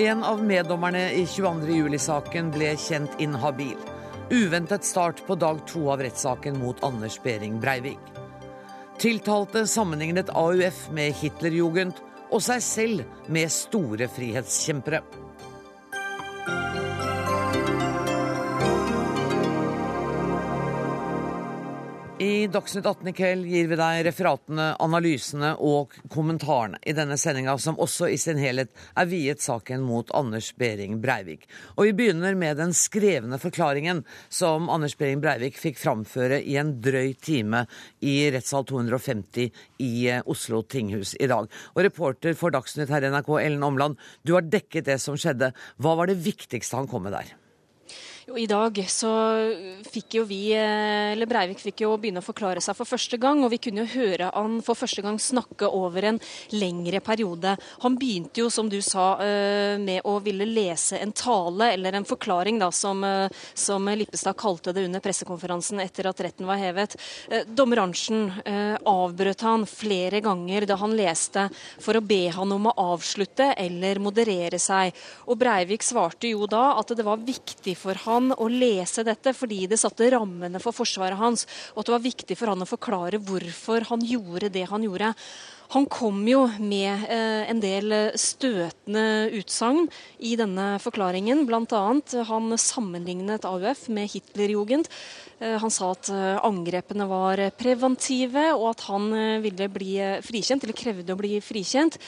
En av meddommerne i 22. juli-saken ble kjent inhabil. Uventet start på dag to av rettssaken mot Anders Behring Breivik. Tiltalte sammenlignet AUF med Hitlerjugend og seg selv med store frihetskjempere. I Dagsnytt 18 i kveld gir vi deg referatene, analysene og kommentarene i denne sendinga, som også i sin helhet er viet saken mot Anders Behring Breivik. Og vi begynner med den skrevne forklaringen som Anders Behring Breivik fikk framføre i en drøy time i rettssal 250 i eh, Oslo tinghus i dag. Og reporter for Dagsnytt her i NRK, Ellen Omland, du har dekket det som skjedde. Hva var det viktigste han kom med der? I dag så fikk jo vi, eh, eller Breivik fikk jo begynne å forklare seg for første gang. Og vi kunne jo høre han for første gang snakke over en lengre periode. Han begynte jo, som du sa, eh, med å ville lese en tale, eller en forklaring, da, som, eh, som Lippestad kalte det under pressekonferansen etter at retten var hevet. Dommer Arntzen avbrøt han flere ganger da han leste, for å be han om å avslutte eller moderere seg. Og Breivik svarte jo da at det var viktig for han han å lese dette fordi det satte rammene for forsvaret hans, og at det var viktig for han å forklare hvorfor han gjorde det han gjorde. Han kom jo med eh, en del støtende utsagn i denne forklaringen. Bl.a. han sammenlignet AUF med Hitlerjugend. Eh, han sa at eh, angrepene var preventive, og at han eh, ville bli frikjent, eller krevde å bli frikjent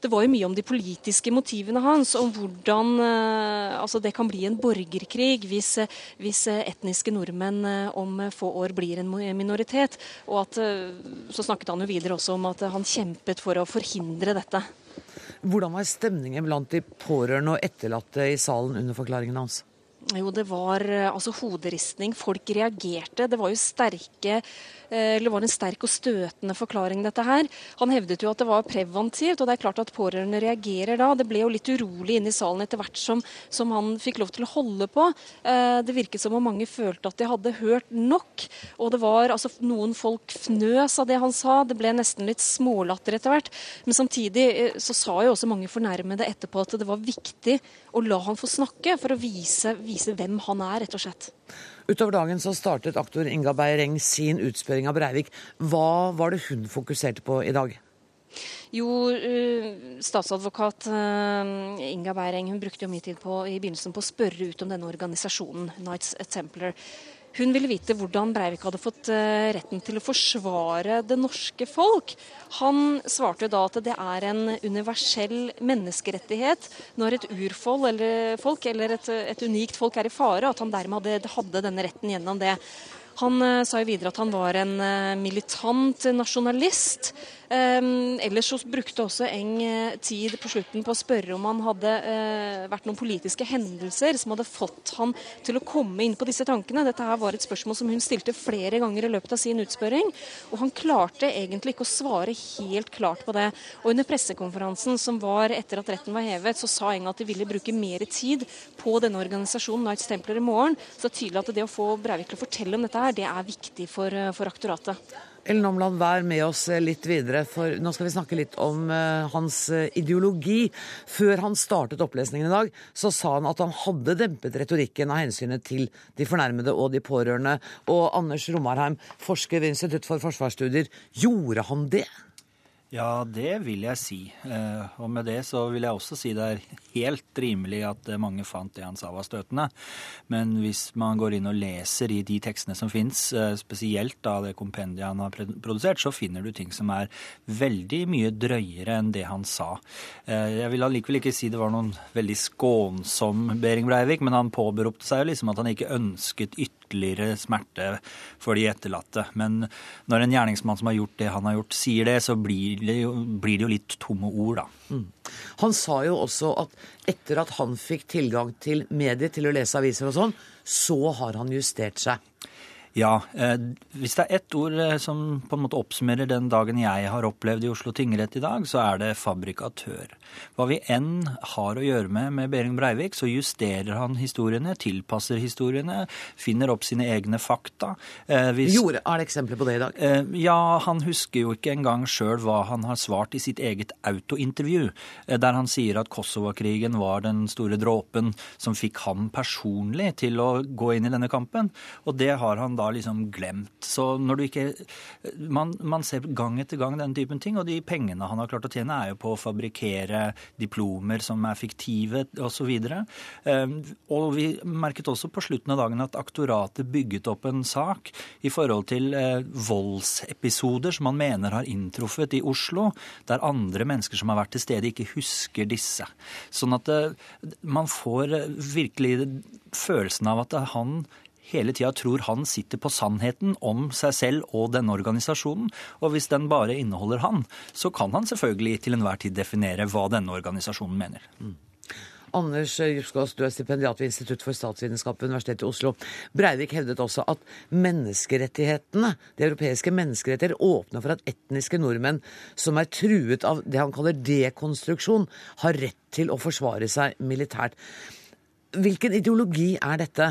det var jo mye om de politiske motivene hans, om hvordan eh, altså det kan bli en borgerkrig hvis, hvis etniske nordmenn eh, om få år blir en minoritet. Og at, eh, så snakket han jo videre også om at han kjempet for å forhindre dette. Hvordan var stemningen blant de pårørende og etterlatte i salen under forklaringen hans? Jo, det var altså hoderistning. Folk reagerte. Det var jo sterke Eh, eller var en sterk og støtende forklaring, dette her. Han hevdet jo at det var preventivt, og det er klart at pårørende reagerer da. Det ble jo litt urolig inne i salen etter hvert som, som han fikk lov til å holde på. Eh, det virket som om mange følte at de hadde hørt nok. Og det var altså noen folk fnøs av det han sa. Det ble nesten litt smålatter etter hvert. Men samtidig eh, så sa jo også mange fornærmede etterpå at det var viktig å la han få snakke, for å vise, vise hvem han er, rett og slett. Utover dagen så startet aktor Inga Beireng sin utspørring av Breivik. Hva var det hun fokuserte på i dag? Jo, eh, statsadvokat eh, Inga Beireng hun brukte jo mye tid på, i begynnelsen på å spørre ut om denne organisasjonen, Knights Templar. Hun ville vite hvordan Breivik hadde fått eh, retten til å forsvare det norske folk. Han svarte da at det er en universell menneskerettighet når et urfolk eller, folk, eller et, et, unikt folk er i fare, at han dermed hadde, hadde denne retten gjennom det. Han uh, sa jo videre at han var en uh, militant nasjonalist. Um, ellers så brukte også Eng uh, tid på slutten på å spørre om han hadde vært noen politiske hendelser som hadde fått han til å komme inn på disse tankene. Dette her var et spørsmål som hun stilte flere ganger i løpet av sin utspørring. Og han klarte egentlig ikke å svare helt klart på det. Og under pressekonferansen som var etter at retten var hevet, så sa Eng at de ville bruke mer tid på denne organisasjonen Knights Templar i morgen. Så det er tydelig at det å få Breivik til å fortelle om dette her, det er viktig for, eh, for aktoratet. Ellen Omland, vær med oss eh, litt videre, for nå skal vi snakke litt om uh, hans ideologi. Før han startet opplesningen i dag, så sa han at han hadde dempet retorikken av hensynet til de fornærmede og de pårørende. Og Anders Romarheim, forsker ved Institutt for forsvarsstudier, gjorde han det? Ja, det vil jeg si. Eh, og med det så vil jeg også si det er helt rimelig at eh, mange fant det han sa var støtende. Men hvis man går inn og leser i de tekstene som fins, eh, spesielt da det kompendiet han har produsert, så finner du ting som er veldig mye drøyere enn det han sa. Jeg vil allikevel ikke si det var noen veldig skånsom Behring Breivik, men han påberopte seg jo liksom at han ikke ønsket ytterligere ytterligere smerte for de etterlatte. Men når en gjerningsmann som har gjort det han har gjort, sier det, så blir det jo, blir det jo litt tomme ord, da. Mm. Han sa jo også at etter at han fikk tilgang til medier til å lese aviser og sånn, så har han justert seg. Ja. Eh, hvis det er ett ord eh, som på en måte oppsummerer den dagen jeg har opplevd i Oslo tingrett i dag, så er det fabrikatør. Hva vi enn har å gjøre med med Behring Breivik, så justerer han historiene, tilpasser historiene, finner opp sine egne fakta. Eh, hvis, Gjorde, er det eksempler på det i dag? Ja, han husker jo ikke engang sjøl hva han har svart i sitt eget autointervju, der han sier at Kosovo-krigen var den store dråpen som fikk ham personlig til å gå inn i denne kampen. Og det har han da liksom glemt. Så når du ikke man, man, ser gang etter gang den typen ting, og de pengene han har klart å tjene, er jo på å fabrikkere diplomer som er fiktive, osv. Og, ehm, og vi merket også på slutten av dagen at aktoratet bygget opp en sak i forhold til eh, voldsepisoder som man mener har inntruffet i Oslo, der andre mennesker som har vært til stede, ikke husker disse. Sånn at eh, man får eh, virkelig følelsen av at han hele tida tror han sitter på sannheten om seg selv og denne organisasjonen. Og hvis den bare inneholder han, så kan han selvfølgelig til enhver tid definere hva denne organisasjonen mener. Mm. Anders Djupskås, du er stipendiat ved Institutt for statsvitenskap ved Universitetet i Oslo. Breivik hevdet også at menneskerettighetene, de europeiske menneskerettigheter, åpner for at etniske nordmenn som er truet av det han kaller dekonstruksjon, har rett til å forsvare seg militært. Hvilken ideologi er dette?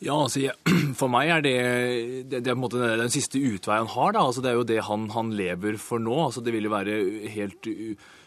Ja, altså, For meg er det, det, det er på en måte den siste utveien han har. da, altså Det er jo det han, han lever for nå. altså Det ville være helt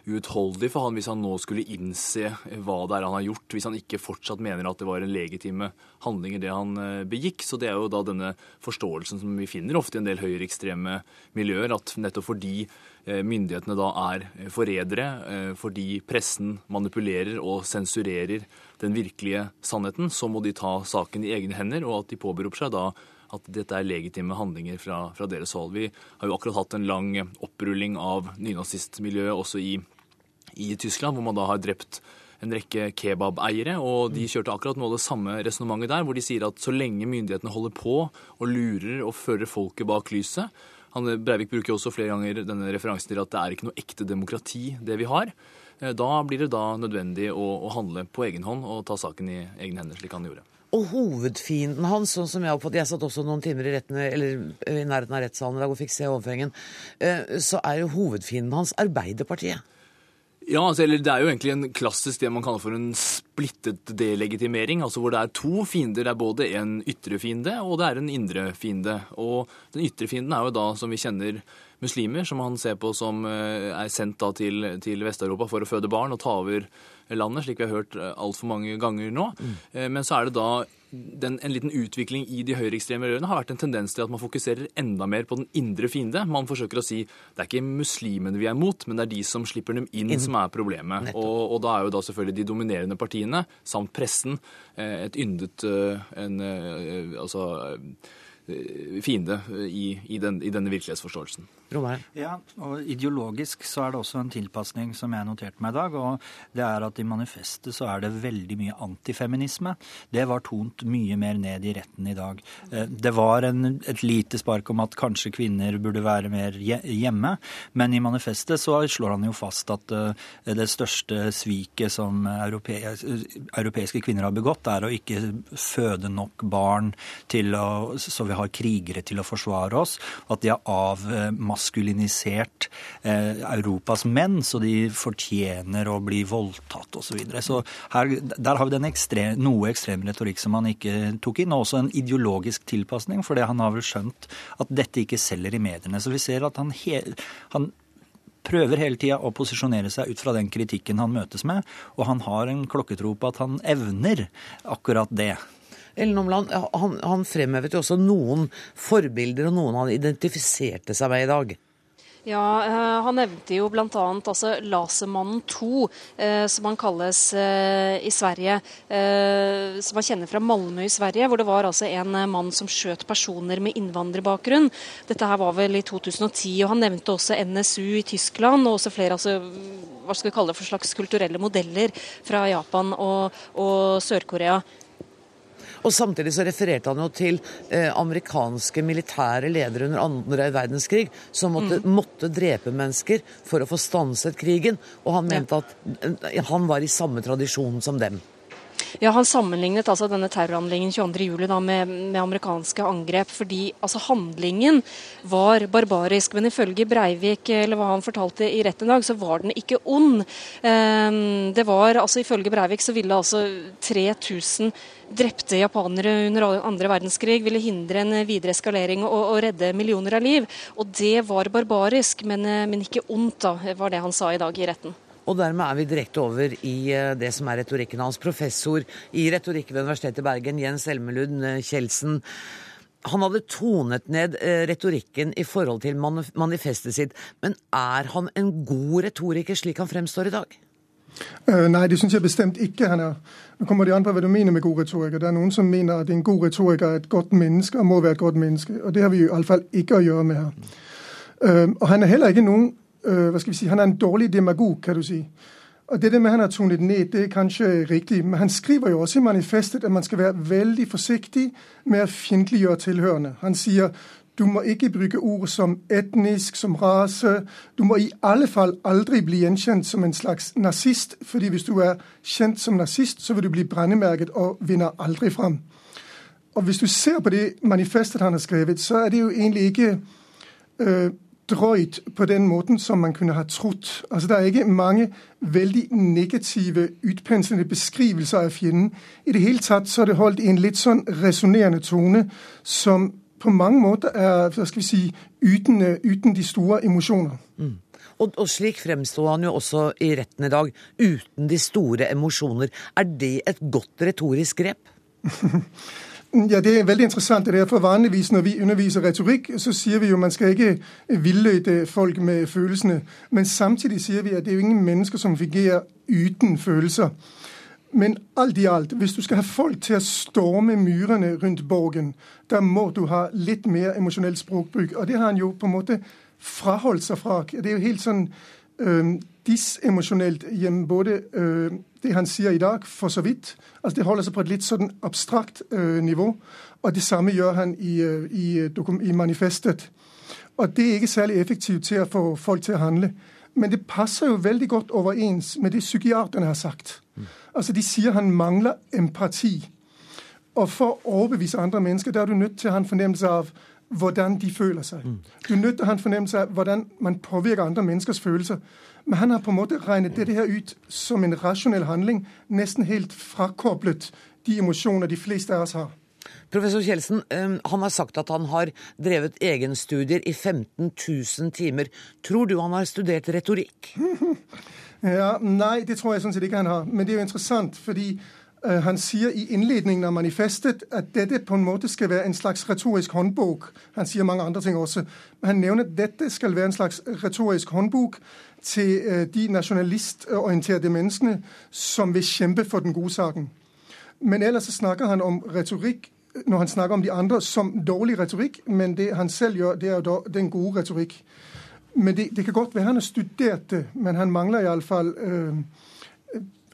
uutholdelig for han hvis han nå skulle innse hva det er han har gjort, hvis han ikke fortsatt mener at det var en legitime handlinger det han eh, begikk. Så det er jo da denne forståelsen som vi finner ofte i en del høyreekstreme miljøer, at nettopp fordi myndighetene da er forrædere, eh, fordi pressen manipulerer og sensurerer den virkelige sannheten, så må de ta saken i egne hender, og at de påberoper seg da at dette er legitime handlinger fra, fra, deres hold. Vi har jo akkurat hatt en lang opprulling av nynazistmiljøet også i, i Tyskland, hvor man da har drept en rekke kebabeiere, og de kjørte akkurat noe av det samme resonnementet der, hvor de sier at så lenge myndighetene holder på og lurer og fører folket bak lyset han, Breivik bruker jo også flere ganger denne referansen til at det er ikke noe ekte demokrati, det vi har. Eh, da blir det da nødvendig å, å handle på egen hånd og ta saken i egne hender, slik han gjorde. Og hovedfienden hans, sånn som jeg oppfattet Jeg satt også noen timer i, retten, eller, i nærheten av rettssalen i dag og fikk se overføringen. Eh, så er jo hovedfienden hans Arbeiderpartiet. Ja, altså, eller Det er jo egentlig en klassisk det man kaller for en splittet delegitimering. altså Hvor det er to fiender. Det er både en ytre fiende og det er en indre fiende. Og Den ytre fienden er jo da, som vi kjenner, muslimer, som han ser på som eh, er sendt da til, til Vest-Europa for å føde barn og ta over landet, slik vi har hørt eh, altfor mange ganger nå. Mm. Men så er det da den, en liten utvikling i de høyreekstreme miljøene har vært en tendens til at man fokuserer enda mer på den indre fiende. Man forsøker å si det er ikke muslimene vi er mot, men det er de som slipper dem inn, inn. som er problemet. Og, og, da er jo da selvfølgelig de dominerende partiene samt pressen et yndet en, altså, fiende i, i, den, i denne virkelighetsforståelsen. Ja, og Ideologisk så er det også en tilpasning som jeg noterte meg i dag. og det er at I manifestet så er det veldig mye antifeminisme. Det var tont mye mer ned i retten i dag. Eh, det var en, et lite spark om at kanskje kvinner burde være mer hjemme, men i manifestet så slår han jo fast at eh, det største sviket som europeiske kvinner har begått, er å ikke føde nok barn til å, så vi har krigere til å forsvare oss. At de har avmaskulinisert eh, Europas menn, så de fortjener å bli voldtatt osv. Så, videre. så der har vi den ekstrem, noe ekstrem retorikk som han ikke tok inn, og også en ideologisk tilpasning, for han har vel skjønt at dette ikke selger i mediene. Så vi ser at han, he, han prøver hele tida å posisjonere seg ut fra den kritikken han møtes med, og han har en klokketro på at han evner akkurat det. Ellen Omland, han, han fremhevet jo også noen forbilder og noen han identifiserte seg med i dag. Ja, uh, Han nevnte jo bl.a. Altså Lasermannen 2, uh, eh, som han kalles eh, i Sverige. som man kjenner fra Malmö i Sverige, hvor det var altså en mann som skjøt personer med innvandrerbakgrunn. Dette her var vel i 2010. og Han nevnte også NSU i Tyskland, og også flere altså, hva skal vi kalle det for slags kulturelle modeller fra Japan og, og Sør-Korea. Og Samtidig så refererte han jo til eh, amerikanske militære ledere under andre verdenskrig som måtte, mm. måtte, drepe mennesker for å få stanset krigen. Og han mente at eh, han var i samme tradisjon som dem. Ja, Han sammenlignet altså denne terrorhandlingen 22.07. Med, med amerikanske angrep, fordi altså handlingen var barbarisk. Men ifølge Breivik, eller hva han fortalte i retten i dag, så var den ikke ond. Ehm, det var, altså Ifølge Breivik så ville altså 3000 drepte japanere under andre verdenskrig ville hindre en videre eskalering og, og redde millioner av liv. Og det var barbarisk, men, men ikke ondt, da, var det han sa i dag i retten. Og dermed er vi direkte over i eh, det som er retorikken hans. Professor i retorikk ved Universitetet i Bergen, Jens Elmelund eh, Kjeldsen. Han hadde tonet ned eh, retorikken i forhold til manifestet sitt. Men er han en god retoriker slik han fremstår i dag? Uh, nei, det syns jeg bestemt ikke han er. Nå kommer det an på hva du mener med god retoriker. Det er noen som mener at en god retoriker er et godt menneske og må være et godt menneske. Og det har vi i alle fall ikke å gjøre med her. Uh, og han er heller ikke noen øh, hvad skal vi si, han er en dårlig demagog, kan du si. Og det der med, at han har tonet ned, det er kanskje riktig. Men han skriver jo også i manifestet, at man skal være veldig forsiktig med å fiendtliggjøre tilhørende. Han sier du må ikke bruke ord som etnisk, som rase. Du må i alle fall aldri bli gjenkjent som en slags nazist, fordi hvis du er kjent som nazist, så vil du bli brennemerket og vinner aldri fram. Og hvis du ser på det manifestet han har skrevet, så er det jo egentlig ikke øh, drøyt på den måten som man kunne ha trodd. Altså, det er ikke mange veldig negative, utpenslende beskrivelser av fienden. I det hele tatt så er det holdt i en litt sånn resonnerende tone som på mange måter er hva skal vi si, uten, uten de store emosjoner. Mm. Og, og, slik fremsto han jo også i retten i dag, uten de store emosjoner. Er det et godt retorisk grep? Ja, Det er veldig interessant. det er for Vanligvis når vi underviser retorikk, så sier vi jo man skal ikke villøyte folk med følelsene. Men samtidig sier vi at det er jo ingen mennesker som fungerer uten følelser. Men alt i alt, hvis du skal ha folk til å storme myrene rundt borgen, da må du ha litt mer emosjonell språkbruk. Og det har han jo på en måte fraholdt seg fra. Det er jo helt sånn øh, disemosjonelt gjennom både øh, det han sier i dag, for så vidt. Altså Det holder seg på et litt sånn abstrakt uh, nivå. Og det samme gjør han i, uh, i, øh, i, manifestet. Og det er ikke særlig effektivt til å få folk til å handle. Men det passer jo veldig godt overens med det psykiaterne har sagt. Altså De sier han mangler empati. Og for å overbevise andre mennesker, der er du nødt til å ha en fornemmelse av hvordan de føler seg. Mm. Du er nødt til å ha en fornemmelse av hvordan man påvirker andre menneskers følelser. Men han har på en måte regnet dette her ut som en rasjonell handling, nesten helt frakoblet de emosjoner de fleste av oss har. Professor Kjeldsen, han har sagt at han har drevet egenstudier i 15 000 timer. Tror du han har studert retorikk? ja, Nei, det tror jeg sånn sett ikke han har. Men det er jo interessant, fordi uh, han sier i innledningen av manifestet at dette på en måte skal være en slags retorisk håndbok. Han sier mange andre ting også. Men han nevner at dette skal være en slags retorisk håndbok til øh, de nasjonalistorienterte menneskene som vil kjempe for den gode saken. Men ellers så snakker han om retorikk når han snakker om de andre som dårlig retorikk, men det han selv gjør, det er jo den gode retorikk. Men det, det, kan godt være han har studert det, men han mangler iallfall øh,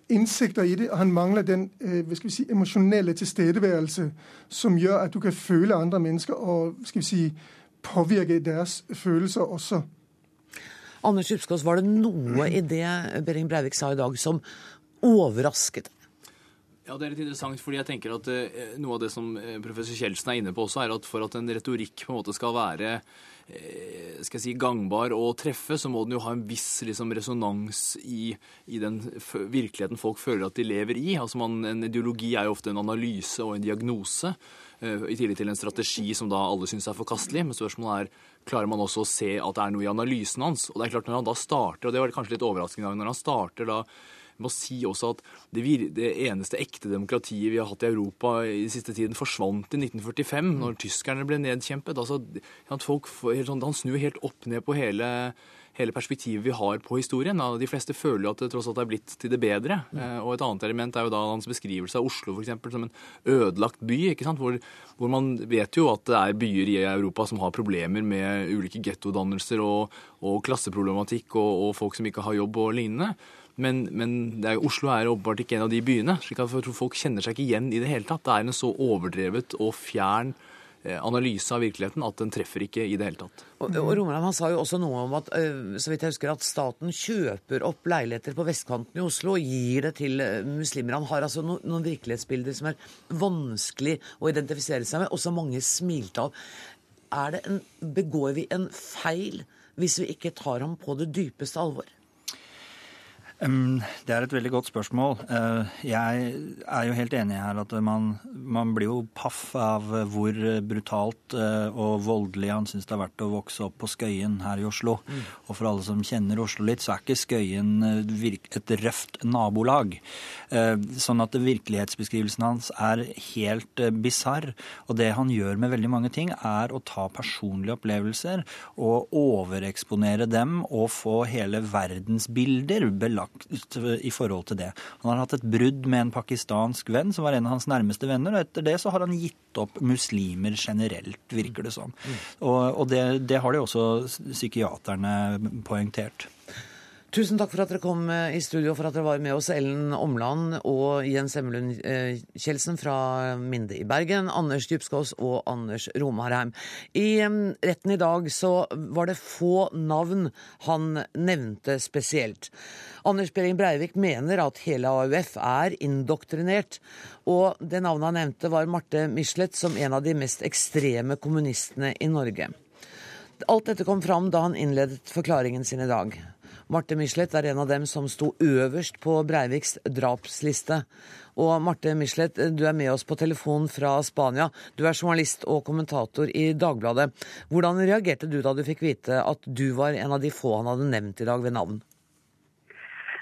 innsikter i det. Og han mangler den øh, hva skal vi si, emosjonelle tilstedeværelse som gjør at du kan føle andre mennesker og skal vi si, påvirke deres følelser også. Anders Kjupskås, var det noe i det Behring Breivik sa i dag som overrasket? deg? Ja, Det er litt interessant, fordi jeg tenker at eh, noe av det som eh, professor Kjeldsen er inne på også, er at for at en retorikk på en måte skal være eh, skal jeg si, gangbar og treffe, så må den jo ha en viss liksom, resonans i, i, den virkeligheten folk føler at de lever i. Altså man, En ideologi er jo ofte en analyse og en diagnose. I tillegg til en strategi som da alle syns er forkastelig. Men spørsmålet er klarer man også å se at det er noe i analysen hans. Og det er klart Når han da starter, og det var kanskje litt overraskende, når han starter da med å si også at det, det, eneste ekte demokratiet vi har hatt i Europa i den siste tiden, forsvant i 1945, når tyskerne ble nedkjempet. Altså, folk, sånn, han snur helt opp ned på hele hele perspektivet vi har på historien. De fleste føler jo at det tross alt er blitt til det bedre. Mm. Og et annet element er jo da hans beskrivelse av Oslo eksempel, som en ødelagt by. ikke sant? Hvor, hvor, man vet jo at det er byer i Europa som har problemer med ulike gettodannelser og, og klasseproblematikk og, og, folk som ikke har jobb og lignende. Men, men er, Oslo er åpenbart ikke en av de byene. slik at Folk kjenner seg ikke igjen i det hele tatt. Det er en så overdrevet og fjern analyse av virkeligheten at den treffer ikke i det hele tatt. Og, og Romerland han sa jo også noe om at så vidt jeg husker, at staten kjøper opp leiligheter på vestkanten i Oslo og gir det til muslimer. Han har altså no, noen virkelighetsbilder som er vanskelig å identifisere seg med, og som mange smilte av. En, begår vi en feil hvis vi ikke tar ham på det dypeste alvor? Det er et veldig godt spørsmål. Eh, jeg er jo helt enig her at man, man blir jo paff av hvor brutalt eh, og voldelig han syns det har vært å vokse opp på Skøyen her i Oslo. Mm. Og for alle som kjenner Oslo litt, så er ikke Skøyen eh, et røft nabolag. Sånn at virkelighetsbeskrivelsen hans er helt bisarr. Og det han gjør med veldig mange ting, er å ta personlige opplevelser og overeksponere dem og få hele verdensbilder belagt i forhold til det. Han har hatt et brudd med en pakistansk venn som var en av hans nærmeste venner, og etter det så har han gitt opp muslimer generelt, virker det som. Mm. Og, og det, det har de også psykiaterne poengtert. Tusen takk for at dere kom eh, i studio, for at dere var med oss, Ellen Omland og Jens Emmelund eh, Kjeldsen fra Minde i Bergen, Anders Djupskås og Anders Romarheim. I retten i dag så var det få navn han nevnte spesielt. Anders Behring Breivik mener at hele AUF er indoktrinert, og det navnet han nevnte var Marte Michelet som en av de mest ekstreme kommunistene i Norge. Alt dette kom fram da han innledet forklaringen sin i dag. Marte Michelet er en av dem som sto øverst på Breiviks drapsliste. Og Marte Michelet, du er med oss på telefon fra Spania. Du er journalist og kommentator i Dagbladet. Hvordan reagerte du da du fikk vite at du var en av de få han hadde nevnt i dag ved navn?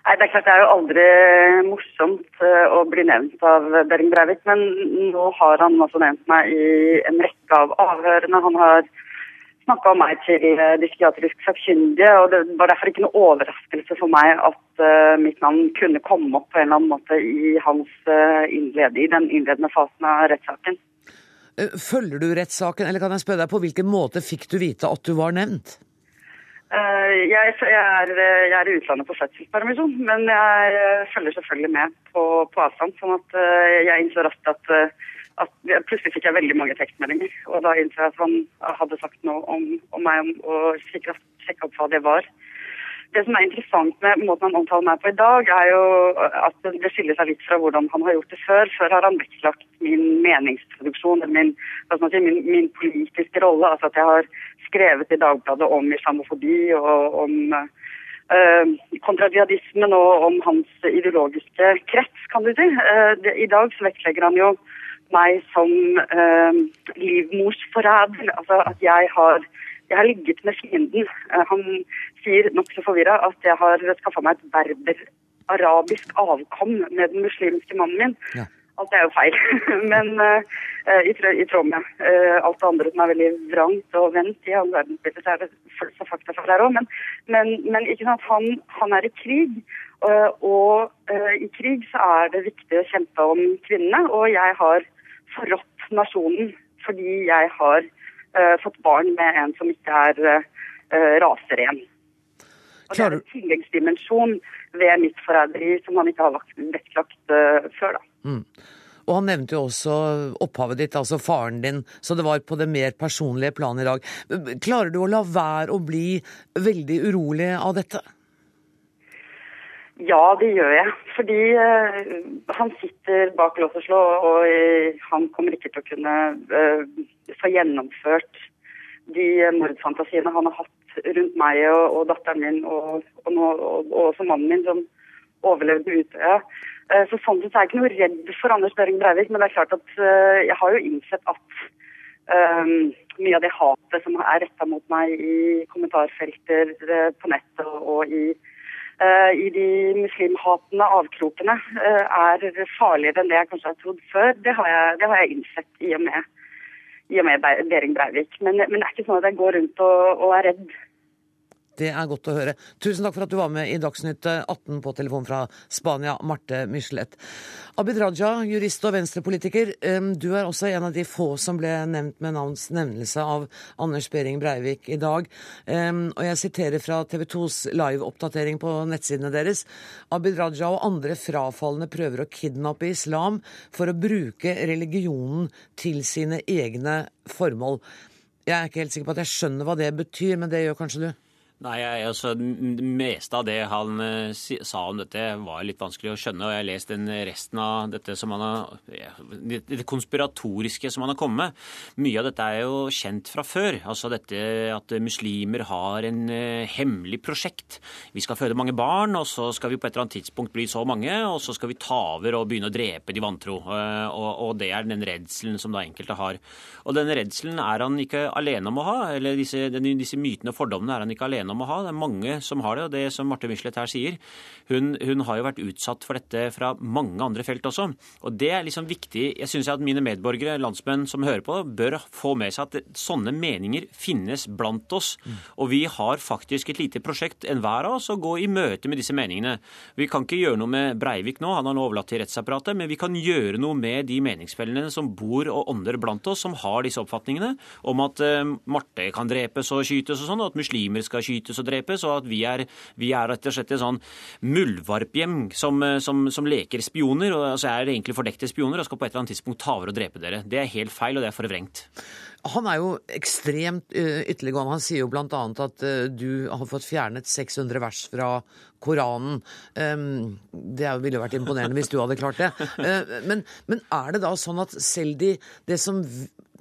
Nei, Det er klart det er jo aldri morsomt eh, å bli nevnt av Behring Breivik, men nå har han også nevnt meg i en rekke av avhørene. Han har snakka om meg til de psykiatrisk sakkyndige. og Det var derfor ikke noe overraskelse for meg at uh, mitt navn kunne komme opp på en eller annen måte i, hans, uh, innled, i den innledende fasen av rettssaken. Følger du rettssaken, eller kan jeg spørre deg på hvilken måte fikk du vite at du var nevnt? Uh, jeg, er, jeg, er, i utlandet på fødselspermisjon, men jeg følger selvfølgelig med på, på avstand. sånn at jeg innså raskt at at plutselig fikk jeg veldig mange tekstmeldinger. Og da innså jeg at han hadde sagt noe om, om meg om, fikk sjekke opp hva det var. Det som er interessant med måten han omtaler meg på i dag, er jo at det skiller seg litt fra hvordan han har gjort det før. Før har han vektlagt min meningsproduksjon, min, si, min, min politiske rolle. Altså at jeg har skrevet i Dagbladet om islamofobi og om Uh, kontradiadismen og om hans ideologiske krets, kan du si. Det, I dag så vektlegger han jo meg som eh, livmorsforræder. Altså at jeg har, jeg har ligget med fienden. Eh, han sier nokså forvirra at jeg har skaffa meg et berber-arabisk avkom med den muslimske mannen min. Ja. Alt er jo feil. Men uh, i, i, tråd med uh, alt det andre som er veldig vrangt og vendt i all verdensbildet, så er det følelse av fakta for der òg. Men, men, men, ikke sant, han, han er i krig. Uh, og i krig så er det viktig å kjempe om kvinnene. Og jeg har forrådt nasjonen fordi jeg har fått barn med en som ikke er uh, raseren. Og Det er en tilleggsdimensjon ved mitt forræderi som han ikke har vektlagt uh, før. da. Mm. Og han nevnte jo også opphavet ditt, altså faren din, så det var på det mer personlige planet i dag. Klarer du å la være å bli veldig urolig av dette? Ja, det gjør jeg. Fordi uh, han sitter bak lås og slå, og uh, han kommer ikke til å kunne uh, få gjennomført de mordfantasiene han har hatt rundt meg og, og datteren min, og, og, og, også mannen min, som overlevde Utøya. Så sånn sett er jeg ikke noe redd for Anders Behring Breivik, men det er klart at jeg har jo innsett at mye av det hatet som er retta mot meg i kommentarfelter på nettet og i Eh, i de muslimhatende avkrokene eh, er farligere enn det jeg kanskje har trodd før. Det har jeg, det har jeg innsett i og med, i og med Behring Breivik. Men, men, det er ikke sånn at jeg går rundt og, og er redd. Det er godt å høre. Tusen takk for at du var med i Dagsnytt 18 på telefon fra Spania, Marte Michelet. Abid Raja, jurist og venstrepolitiker. Du er også en av de få som ble nevnt med navns nevnelse av Anders Behring Breivik i dag. Og jeg siterer fra TV 2s live-oppdatering på nettsidene deres. Abid Raja og andre frafalne prøver å kidnappe islam for å bruke religionen til sine egne formål. Jeg er ikke helt sikker på at jeg skjønner hva det betyr, men det gjør kanskje du? Nei, altså, Det meste av det han uh, sa om dette, var litt vanskelig å skjønne. og Jeg har lest den resten av dette som han har, det konspiratoriske som han har kommet med. Mye av dette er jo kjent fra før. Altså dette at muslimer har en uh, hemmelig prosjekt. Vi skal føde mange barn, og så skal vi på et eller annet tidspunkt bli så mange, og så skal vi ta over og begynne å drepe de vantro. Uh, og, og, det er den redselen som da enkelte har. Og den redselen er han ikke alene om å ha. eller disse, disse mytene og fordommene er han ikke alene om å ha. Det er mange som har det. Og det som Marte Michelet her sier, hun, hun, har jo vært utsatt for dette fra mange andre felt også. Og det er liksom viktig. Jeg syns at mine medborgere, landsmenn som hører på, bør få med seg at sånne meninger finnes blant oss. Og vi har faktisk et lite prosjekt, enhver av oss, å gå i møte med disse meningene. Vi kan ikke gjøre noe med Breivik nå, han har nå overlatt til rettsapparatet, men vi kan gjøre noe med de meningsfellene som bor og ånder blant oss, som har disse oppfatningene om at uh, Marte kan drepes og skytes og sånn, og at muslimer skal skytes og drepes, og at vi er, vi er rett og slett et sånn muldvarphjem som, som, som, leker spioner, og altså er egentlig fordekte spioner, og skal på et eller annet tidspunkt ta over og drepe dere. Det er helt feil, og det er forvrengt. Han er jo ekstremt uh, ytterliggående. Han sier jo bl.a. at uh, du har fått fjernet 600 vers fra Koranen. Um, det ville jo vært imponerende hvis du hadde klart det. Men, men, er det da sånn at selv de, det som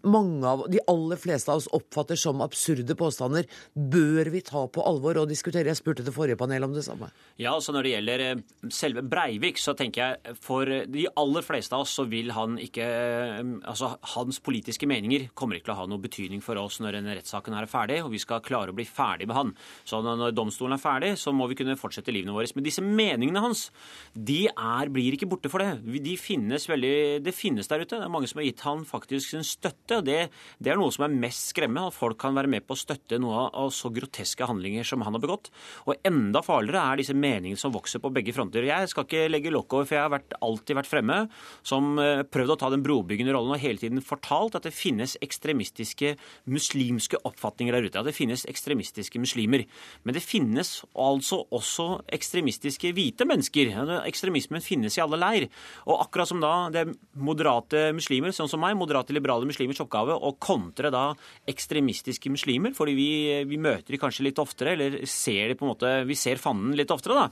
mange av, de aller fleste av oss oppfatter som absurde påstander, bør vi ta på alvor og diskutere? Jeg spurte det forrige panel om det samme. Ja, altså Når det gjelder eh, selve Breivik, så tenker jeg for de aller fleste av oss så vil han ikke eh, Altså hans politiske meninger kommer ikke til å ha noe betydning for oss når denne rettssaken er ferdig, og vi skal klare å bli ferdig med han. Så når domstolen er ferdig, så må vi kunne fortsette livene våre. Men disse meningene hans, de er, blir ikke borte for det. De finnes veldig, det finnes der ute. Det er mange som har gitt han faktisk sin støtte og det, det, er noe som er mest skremmende, at folk kan være med på å støtte noe av så groteske handlinger som han har begått. Og enda farligere er disse meningene som vokser på begge fronter. Jeg skal ikke legge lokk over, for jeg har vært, alltid vært fremme som eh, prøvd å ta den brobyggende rollen og hele tiden fortalt at det finnes ekstremistiske muslimske oppfatninger der ute. At det finnes ekstremistiske muslimer. Men det finnes altså også ekstremistiske hvite mennesker. Ekstremismen finnes i alle leir. Og akkurat som da det er moderate muslimer, sånn som meg, moderate liberale muslimers oppgave å kontre da ekstremistiske muslimer, fordi vi, vi møter de kanskje litt oftere, eller ser de på en måte, vi ser fanden litt oftere. da.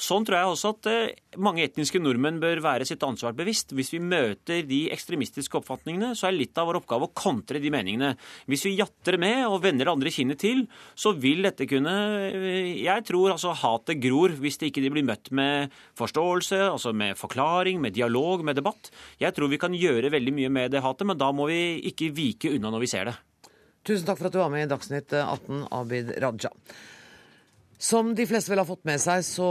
Sånn tror jeg også at eh, mange etniske nordmenn bør være sitt ansvar bevisst. Hvis vi møter de ekstremistiske oppfatningene, så er litt av vår oppgave å kontre de meningene. Hvis vi jatter med og vender andre kinnet til, så vil dette kunne eh, Jeg tror altså hatet gror hvis det ikke blir møtt med forståelse, altså med forklaring, med dialog, med debatt. Jeg tror vi kan gjøre veldig mye med det hatet, men da må vi ikke vike unna når vi ser det. Tusen takk for at du var med i Dagsnytt 18, Abid Raja. Som de fleste vel har fått med seg, så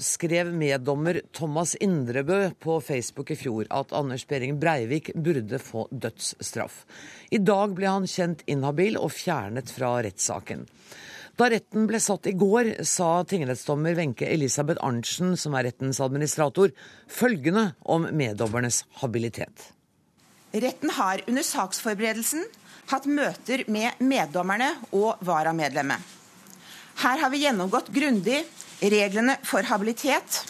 skrev meddommer Thomas Indrebø på Facebook i fjor at Anders Behring Breivik burde få dødsstraff. I dag ble han kjent inhabil og fjernet fra rettssaken. Da retten ble satt i går, sa tingrettsdommer Wenche Elisabeth Arntzen, som er rettens administrator, følgende om meddommernes habilitet. Retten har under saksforberedelsen hatt møter med meddommerne og varamedlemmet. Her har vi gjennomgått grundig reglene for habilitet.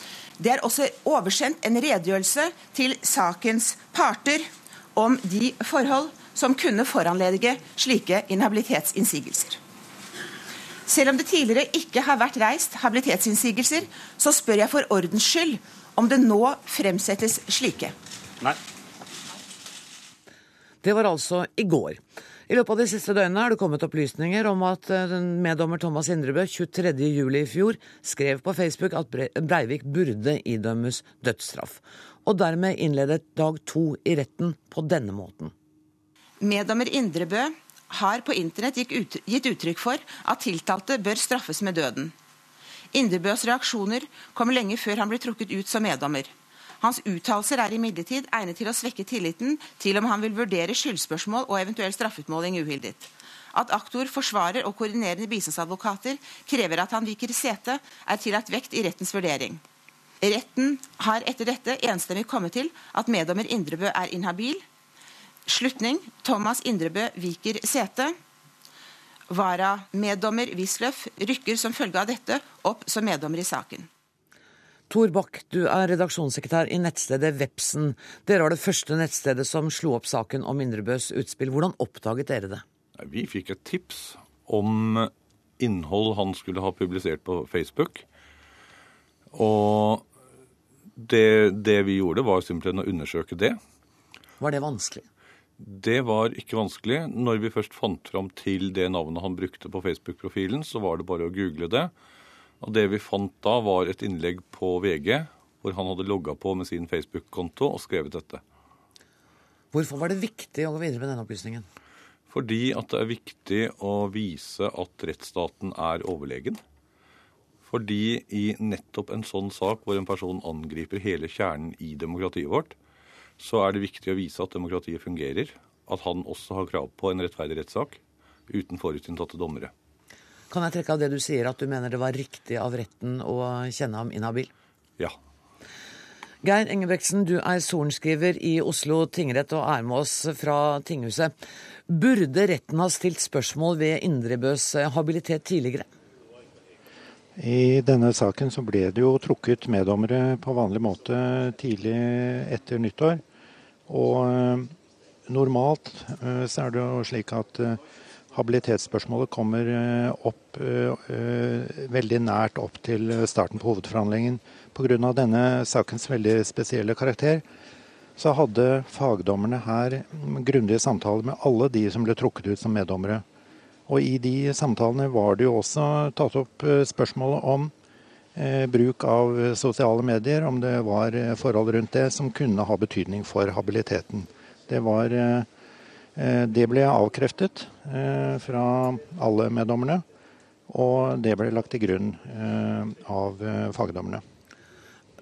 Det er også oversendt en redegjørelse til sakens parter om de forhold som kunne foranledige slike inhabilitetsinnsigelser. Selv om det tidligere ikke har vært reist habilitetsinnsigelser, så spør jeg for ordens skyld om det nå fremsettes slike. Nei. Det var altså i går. I løpet av de siste døgnene er det kommet opplysninger om at eh, meddommer Thomas Indrebø 23.07. i fjor skrev på Facebook at Breivik burde idømmes dødsstraff. Og dermed innledet dag to i retten på denne måten. Meddommer Indrebø har på internett gitt uttrykk for at tiltalte bør straffes med døden. Indrebøs reaksjoner kommer lenge før han blir trukket ut som meddommer. Hans uttalelser er imidlertid egnet til å svekke tilliten til om han vil vurdere skyldspørsmål og eventuell straffutmåling uhildet. at aktor, forsvarer og koordinerende bistandsadvokater krever at han viker sete, er tillagt vekt i rettens vurdering. Retten har etter dette enstemmig kommet til at meddommer Indrebø er inhabil. Slutning Thomas Indrebø viker sete. Vara-meddommer Wisløff rykker som følge av dette opp som meddommer i saken. Tor Bakk, du er redaksjonssekretær i nettstedet Vepsen. Dere var det første nettstedet som slo opp saken om Indrebøs utspill. Hvordan oppdaget dere det? Vi fikk et tips om innhold han skulle ha publisert på Facebook. Og det, det, vi gjorde, var simpelthen å undersøke det. Var det vanskelig? Det var ikke vanskelig. Når vi først fant fram til det navnet han brukte på Facebook-profilen, så var det bare å google det. Og det vi fant da, var et innlegg på VG hvor han hadde logga på med sin Facebook-konto og skrevet dette. Hvorfor var det viktig å gå videre med denne opplysningen? Fordi at det er viktig å vise at rettsstaten er overlegen. Fordi i nettopp en sånn sak hvor en person angriper hele kjernen i demokratiet vårt, så er det viktig å vise at demokratiet fungerer. At han også har krav på en rettferdig rettssak uten forutinntatte dommere. Kan jeg trekke av det du sier, at du mener det var riktig av retten å kjenne ham inhabil? Ja. Geir Engebrektsen, du er sorenskriver i Oslo tingrett og er med oss fra tinghuset. Burde retten ha stilt spørsmål ved Indrebøs habilitet tidligere? I denne saken så ble det jo trukket meddommere på vanlig måte tidlig etter nyttår. Og eh, normalt eh, så er det jo slik at eh, habilitetsspørsmålet kommer opp veldig nært opp til starten på hovedforhandlingen. Pga. denne sakens veldig spesielle karakter så hadde fagdommerne her grundige samtaler med alle de som ble trukket ut som meddommere. Og i de samtalene var det jo også tatt opp eh, spørsmålet om eh, bruk av sosiale medier, om det var eh, forhold rundt det som kunne ha betydning for habiliteten. Det, var, det ble avkreftet fra alle meddommerne, og det ble lagt til grunn av fagdommerne.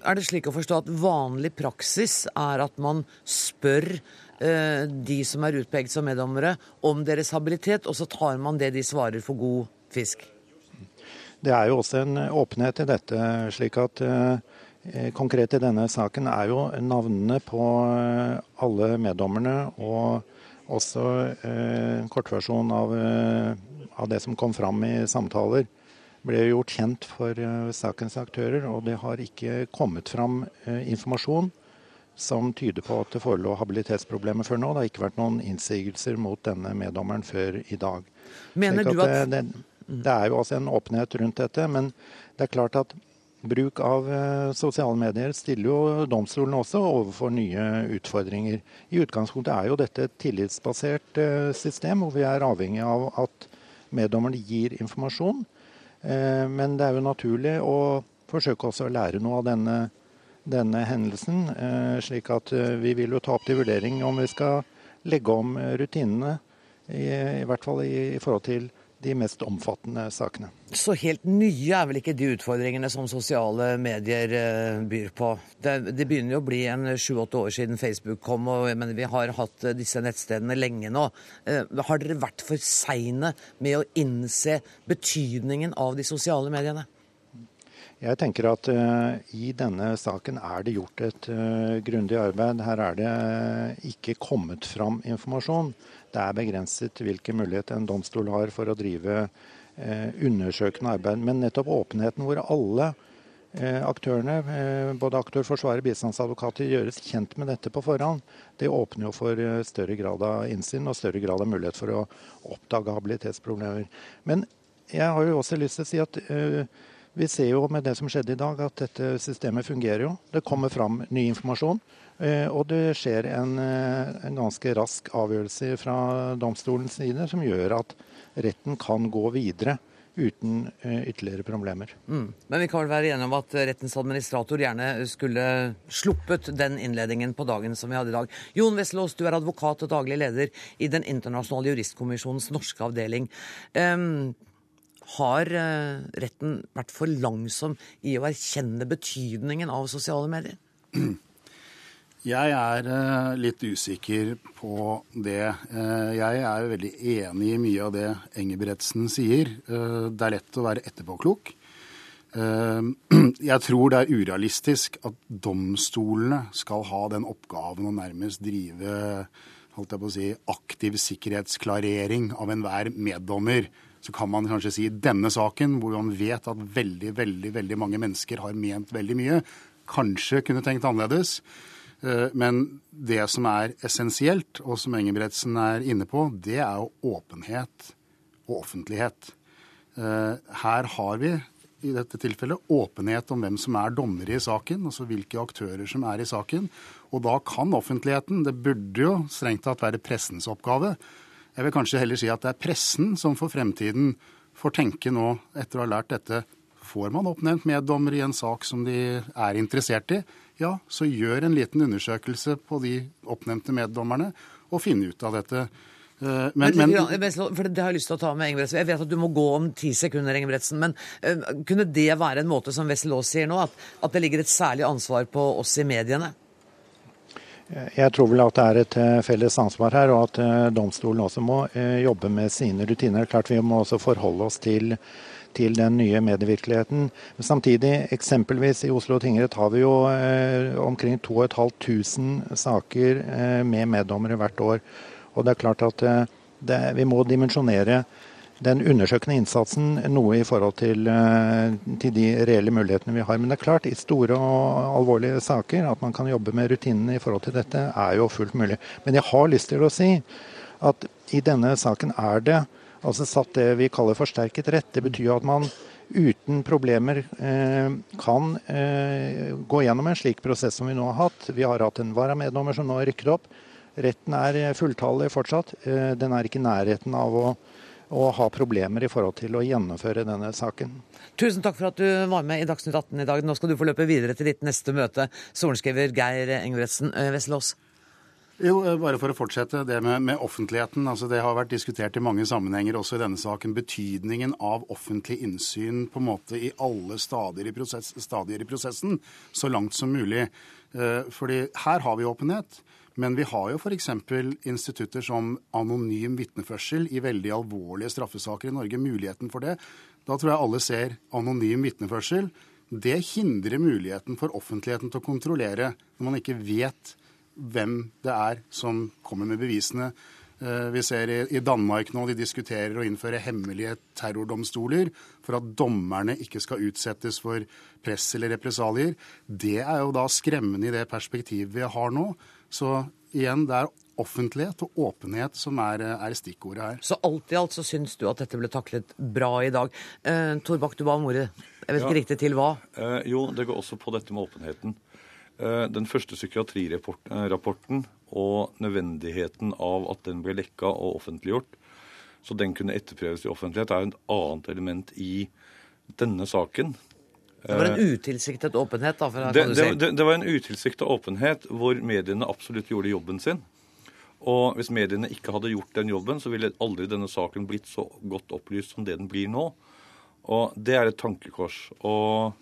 Er det slik å forstå at vanlig praksis er at man spør Eh, de som er utpekt som meddommere, om deres habilitet, og så tar man det de svarer for god fisk? Det er jo også en åpenhet i dette, slik at eh, konkret i denne saken er jo navnene på eh, alle meddommerne og også eh, kortversjon av, av, det som kom fram i samtaler, ble gjort kjent for sakens aktører. Og det har ikke kommet fram informasjon som tyder på at det forelå habilitetsproblemer før nå. Det har ikke vært noen innsigelser mot denne meddommeren før i dag. Mener du at... Det, det, det, er jo også en åpenhet rundt dette, men det er klart at bruk av eh, sosiale medier stiller jo domstolene også overfor nye utfordringer. I utgangspunktet er jo dette et tillitsbasert eh, system, hvor vi er avhengig av at meddommerne gir informasjon. Eh, men det er jo naturlig å forsøke også å lære noe av denne denne hendelsen. Slik at vi vil jo ta opp til vurdering om vi skal legge om rutinene. I, i hvert fall i, i, forhold til de mest omfattende sakene. Så helt nye er vel ikke de utfordringene som sosiale medier byr på? Det, det begynner jo å bli en sju-åtte år siden Facebook kom, og, men vi har hatt disse nettstedene lenge nå. Har dere vært for seine med å innse betydningen av de sosiale mediene? Jeg tenker at uh, i denne saken er det gjort et uh, grundig arbeid. Her er det uh, ikke kommet fram informasjon. Det er begrenset hvilken mulighet en domstol har for å drive undersøkende arbeid. Men nettopp åpenheten hvor alle aktørene, både aktør, forsvarer, bistandsadvokater, gjøres kjent med dette på forhånd, det åpner jo for større grad av innsyn og større grad av mulighet for å oppdage habilitetsproblemer. Men jeg har jo også lyst til å si at vi ser jo med det som skjedde i dag, at dette systemet fungerer jo. Det kommer fram ny informasjon. Eh, og det skjer en, eh, en ganske rask avgjørelse fra domstolens side som gjør at retten kan gå videre uten eh, ytterligere problemer. Mm. Men vi kan vel være enige om at rettens administrator gjerne skulle sluppet den innledningen på dagen som vi hadde i dag. Jon Veslås, du er advokat og daglig leder i Den internasjonale juristkommisjonens norske avdeling. Um, har retten vært for langsom i å erkjenne betydningen av sosiale medier? Jeg er eh, litt usikker på det. Eh, jeg er veldig enig i mye av det Engebretsen sier. Eh, det er lett å være etterpåklok. Jeg tror det er urealistisk at domstolene skal ha den oppgaven å nærmest drive holdt jeg på å si, aktiv sikkerhetsklarering av enhver meddommer. Så kan man kanskje si denne saken, hvor man vet at veldig, veldig, veldig mange mennesker har ment veldig mye, kanskje kunne tenkt annerledes. Eh, men det som er essensielt, og som Engebretsen er inne på, det er jo åpenhet og offentlighet. Eh, her har vi i dette tilfellet åpenhet om hvem som er dommere i saken, altså hvilke aktører som er i saken. Og da kan offentligheten, det burde jo strengt tatt være pressens oppgave. Jeg vil kanskje heller si at det er pressen som for fremtiden får tenke nå, etter å ha lært dette, får man oppnevnt meddommer i en sak som de er interessert i, ja, så gjør en liten undersøkelse på de oppnevnte meddommerne og finn ut av dette. Men, men, men, for Det har jeg lyst til å ta med Engebretsen. Jeg vet at du må gå om ti sekunder, Engebretsen, men uh, kunne det være en måte, som Wessel Aas sier nå, at, at, det ligger et særlig ansvar på oss i mediene? Jeg tror vel at det er et eh, felles ansvar her, og at domstolen også må jobbe med sine rutiner. Klart Vi må også forholde oss til til den nye medievirkeligheten. Samtidig, eksempelvis i Oslo tingrett har vi jo eh, omkring 2500 saker eh, med meddommere hvert år. Og det er klart at eh, det, vi må dimensjonere den undersøkende innsatsen noe i forhold til, til, de reelle mulighetene vi har. Men det er klart, i store og alvorlige saker, at man kan jobbe med rutinene i forhold til dette, er jo fullt mulig. Men jeg har lyst til å si at i denne saken er det altså satt det vi kaller forsterket rett. Det betyr at man uten problemer eh, kan eh, gå gjennom en slik prosess som vi nå har hatt. Vi har hatt en varameddommer som nå har rykket opp. Retten er fulltallig fortsatt. Eh, den er ikke i nærheten av å, å ha problemer i forhold til å gjennomføre denne saken. Tusen takk for at du var med i Dagsnytt 18 i dag. Nå skal du få løpe videre til ditt neste møte, sorenskriver Geir Engebretsen Vesselås. Jo, eh, bare for å fortsette det med, med, offentligheten. altså Det har vært diskutert i mange sammenhenger også i denne saken. Betydningen av offentlig innsyn på en måte i alle stadier i, prosess, stadier i prosessen, så langt som mulig. Eh, fordi her har vi åpenhet. Men vi har jo f.eks. institutter som anonym vitneførsel i veldig alvorlige straffesaker i Norge. Muligheten for det. Da tror jeg alle ser anonym vitneførsel. Det hindrer muligheten for offentligheten til å kontrollere når man ikke vet hvem det er som kommer med bevisene. Eh, vi ser i Danmark nå de diskuterer å innføre hemmelige terrordomstoler for at dommerne ikke skal utsettes for press eller represalier. Det er jo da skremmende i det perspektivet vi har nå. Så igjen, det er offentlighet og åpenhet som er, er, stikkordet her. Så alt i alt så syns du at dette ble taklet bra i dag. Eh, Torbakk, du ba om ordet. Jeg vet ikke riktig til hva? Eh, jo, det går også på dette med åpenheten. Eh, den første psykiatrirapporten og nødvendigheten av at den ble lekka og offentliggjort, så den kunne etterprøves i offentlighet, er et annet element i denne saken. Det var en eh, utilsiktet åpenhet? da, det, det, det, det var en utilsiktet åpenhet hvor mediene absolutt gjorde jobben sin. Og hvis mediene ikke hadde gjort den jobben, så ville aldri denne saken blitt så godt opplyst som det den blir nå. Og det er et tankekors. Og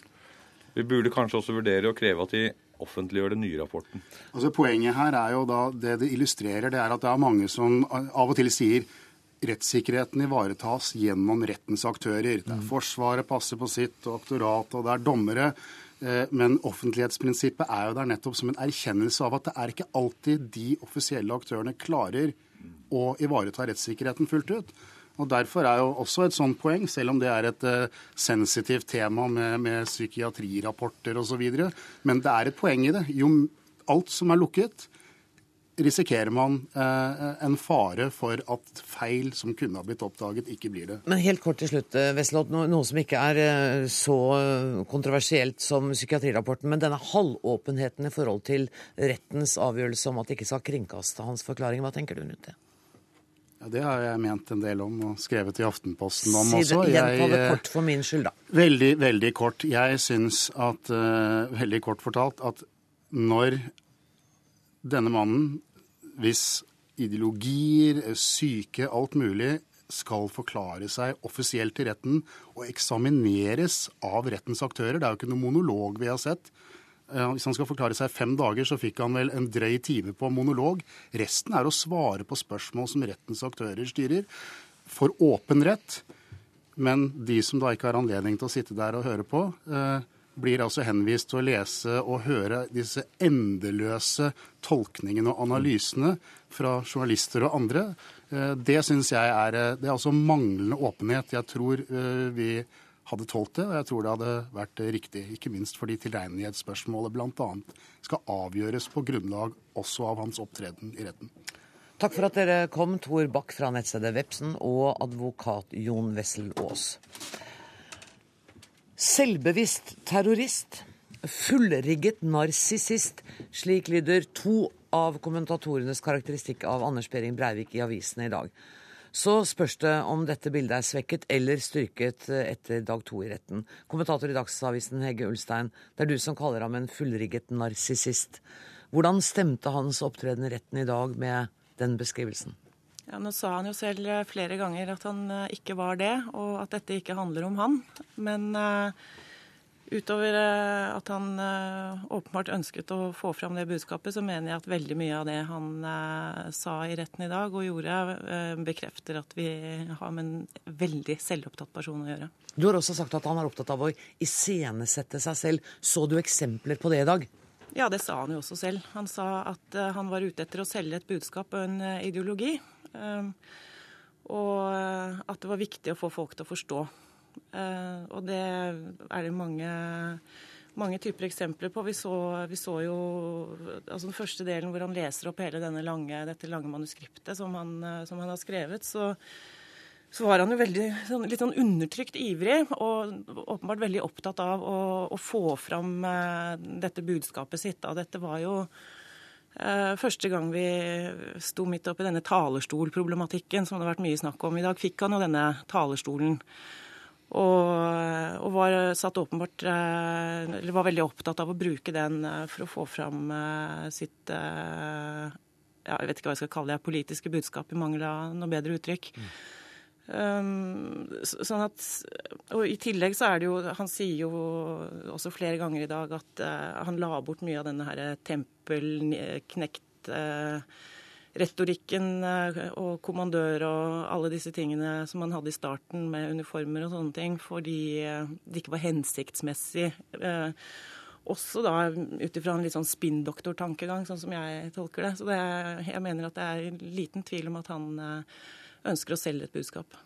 vi burde kanskje også vurdere å kreve at de offentliggjør den nye rapporten. Altså Poenget her er jo da, det det illustrerer, det er at det er mange som av og til sier rettssikkerheten ivaretas gjennom rettens aktører. Det er mm. Forsvaret passer på sitt, og aktoratet, og det er dommere. Eh, men offentlighetsprinsippet er jo der nettopp som en erkjennelse av at det er ikke alltid de offisielle aktørene klarer å ivareta rettssikkerheten fullt ut. Og Derfor er jo også et sånt poeng, selv om det er et uh, sensitivt tema med, med psykiatrirapporter osv. Men det er et poeng i det. Jo alt som er lukket, risikerer man eh, en fare for at feil som kunne ha blitt oppdaget, ikke blir det. Men helt kort til slutt, eh, Veslott, noe, noe som ikke er eh, så kontroversielt som psykiatrirapporten, men denne halvåpenheten i forhold til rettens avgjørelse om at det ikke skal kringkaste hans forklaring, hva tenker du rundt det? Ja, Det har jeg ment en del om og skrevet i Aftenposten om si det, også. Gjenta det kort for min skyld, da. Veldig, veldig kort. Jeg syns at, uh, veldig kort fortalt, at når denne mannen, hvis ideologier, syke, alt mulig, skal forklare seg offisielt i retten og eksamineres av rettens aktører Det er jo ikke noe monolog vi har sett. Hvis han skal forklare seg fem dager, så fikk han vel en drøy time på monolog. Resten er å svare på spørsmål som rettens aktører styrer. For åpen rett. Men de som da ikke har anledning til å sitte der og høre på, eh, blir altså henvist til å lese og høre disse endeløse tolkningene og analysene fra journalister og andre. Eh, det syns jeg er eh, Det er altså manglende åpenhet. Jeg tror eh, vi hadde tålt det, og jeg tror det hadde vært riktig. Ikke minst fordi tilregnelighetsspørsmålet bl.a. skal avgjøres på grunnlag også av hans opptreden i retten. Takk for at dere kom, Tor Bakk fra nettstedet Vepsen og advokat Jon Wessel Aas. Selvbevisst terrorist. Fullrigget narsissist. Slik lyder to av kommentatorenes karakteristikk av Anders Behring Breivik i avisene i dag. Så spørs det om dette bildet er svekket eller styrket etter dag to i retten. Kommentator i Dagsavisen Hege Ulstein, det er du som kaller ham en fullrigget narsissist. Hvordan stemte hans opptreden i retten i dag med den beskrivelsen? Ja, Nå sa han jo selv eh, flere ganger at han eh, ikke var det, og at dette ikke handler om han. Men uh, utover uh, at han uh, åpenbart ønsket å få fram det budskapet, så mener jeg at veldig mye av det han sa i retten i dag og gjorde, bekrefter at vi har med en veldig selvopptatt person å gjøre. Du har også sagt at han er opptatt av å iscenesette seg selv. Så du eksempler på det i dag? Ja, det sa han jo også selv. Han sa at han var ute etter å selge et budskap og en ideologi. Og eh, at det var viktig å få folk til å forstå. Eh, og det er det mange, mange typer eksempler på. Vi så, vi så, jo altså den første delen hvor han leser opp hele lange, dette lange manuskriptet som han, eh, som han har skrevet. så så var han jo veldig, sånn, litt sånn undertrykt ivrig, og åpenbart veldig opptatt av å, å få fram eh, dette budskapet sitt. Og dette var jo Eh, første gang vi sto midt oppi denne talerstolproblematikken, som det har vært mye snakk om i dag, fikk han jo denne talerstolen. Og, og var satt åpenbart eh, Eller var veldig opptatt av å bruke den eh, for å få fram sitt ja, Jeg vet ikke hva jeg skal kalle det, politiske budskap, i mangel av noe bedre uttrykk. Mm. Um, sånn at, og I tillegg så er det jo Han sier jo også flere ganger i dag at uh, han la bort mye av denne her tempelknekt-retorikken uh, uh, og kommandør og alle disse tingene som han hadde i starten med uniformer og sånne ting, fordi det ikke var hensiktsmessig. også da ut ifra en litt sånn spinndoktortankegang, sånn som jeg tolker det. Så det, jeg mener at det er liten tvil om at han ønsker å selge et budskap.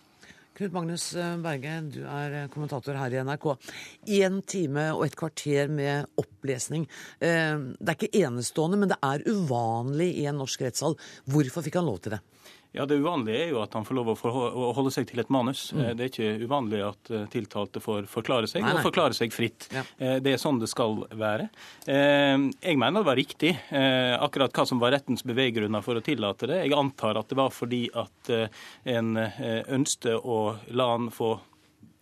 Knut Magnus eh, Berge, du er eh, kommentator her i NRK. Én time og et kvarter med opplesning. Eh, det er ikke enestående, men det er uvanlig i en norsk rettssal. Hvorfor fikk han lov til det? Ja, Det uvanlige er jo at han får lov å holde seg til et manus. Mm. Det er ikke uvanlig at eh, tiltalte får forklare seg, nei, nei. og forklare seg fritt. Ja. Eh, det er sånn det skal være. Jeg mener det var riktig, akkurat hva som var rettens beveggrunner for å tillate det. Jeg antar at det var fordi at en ønsket å la han få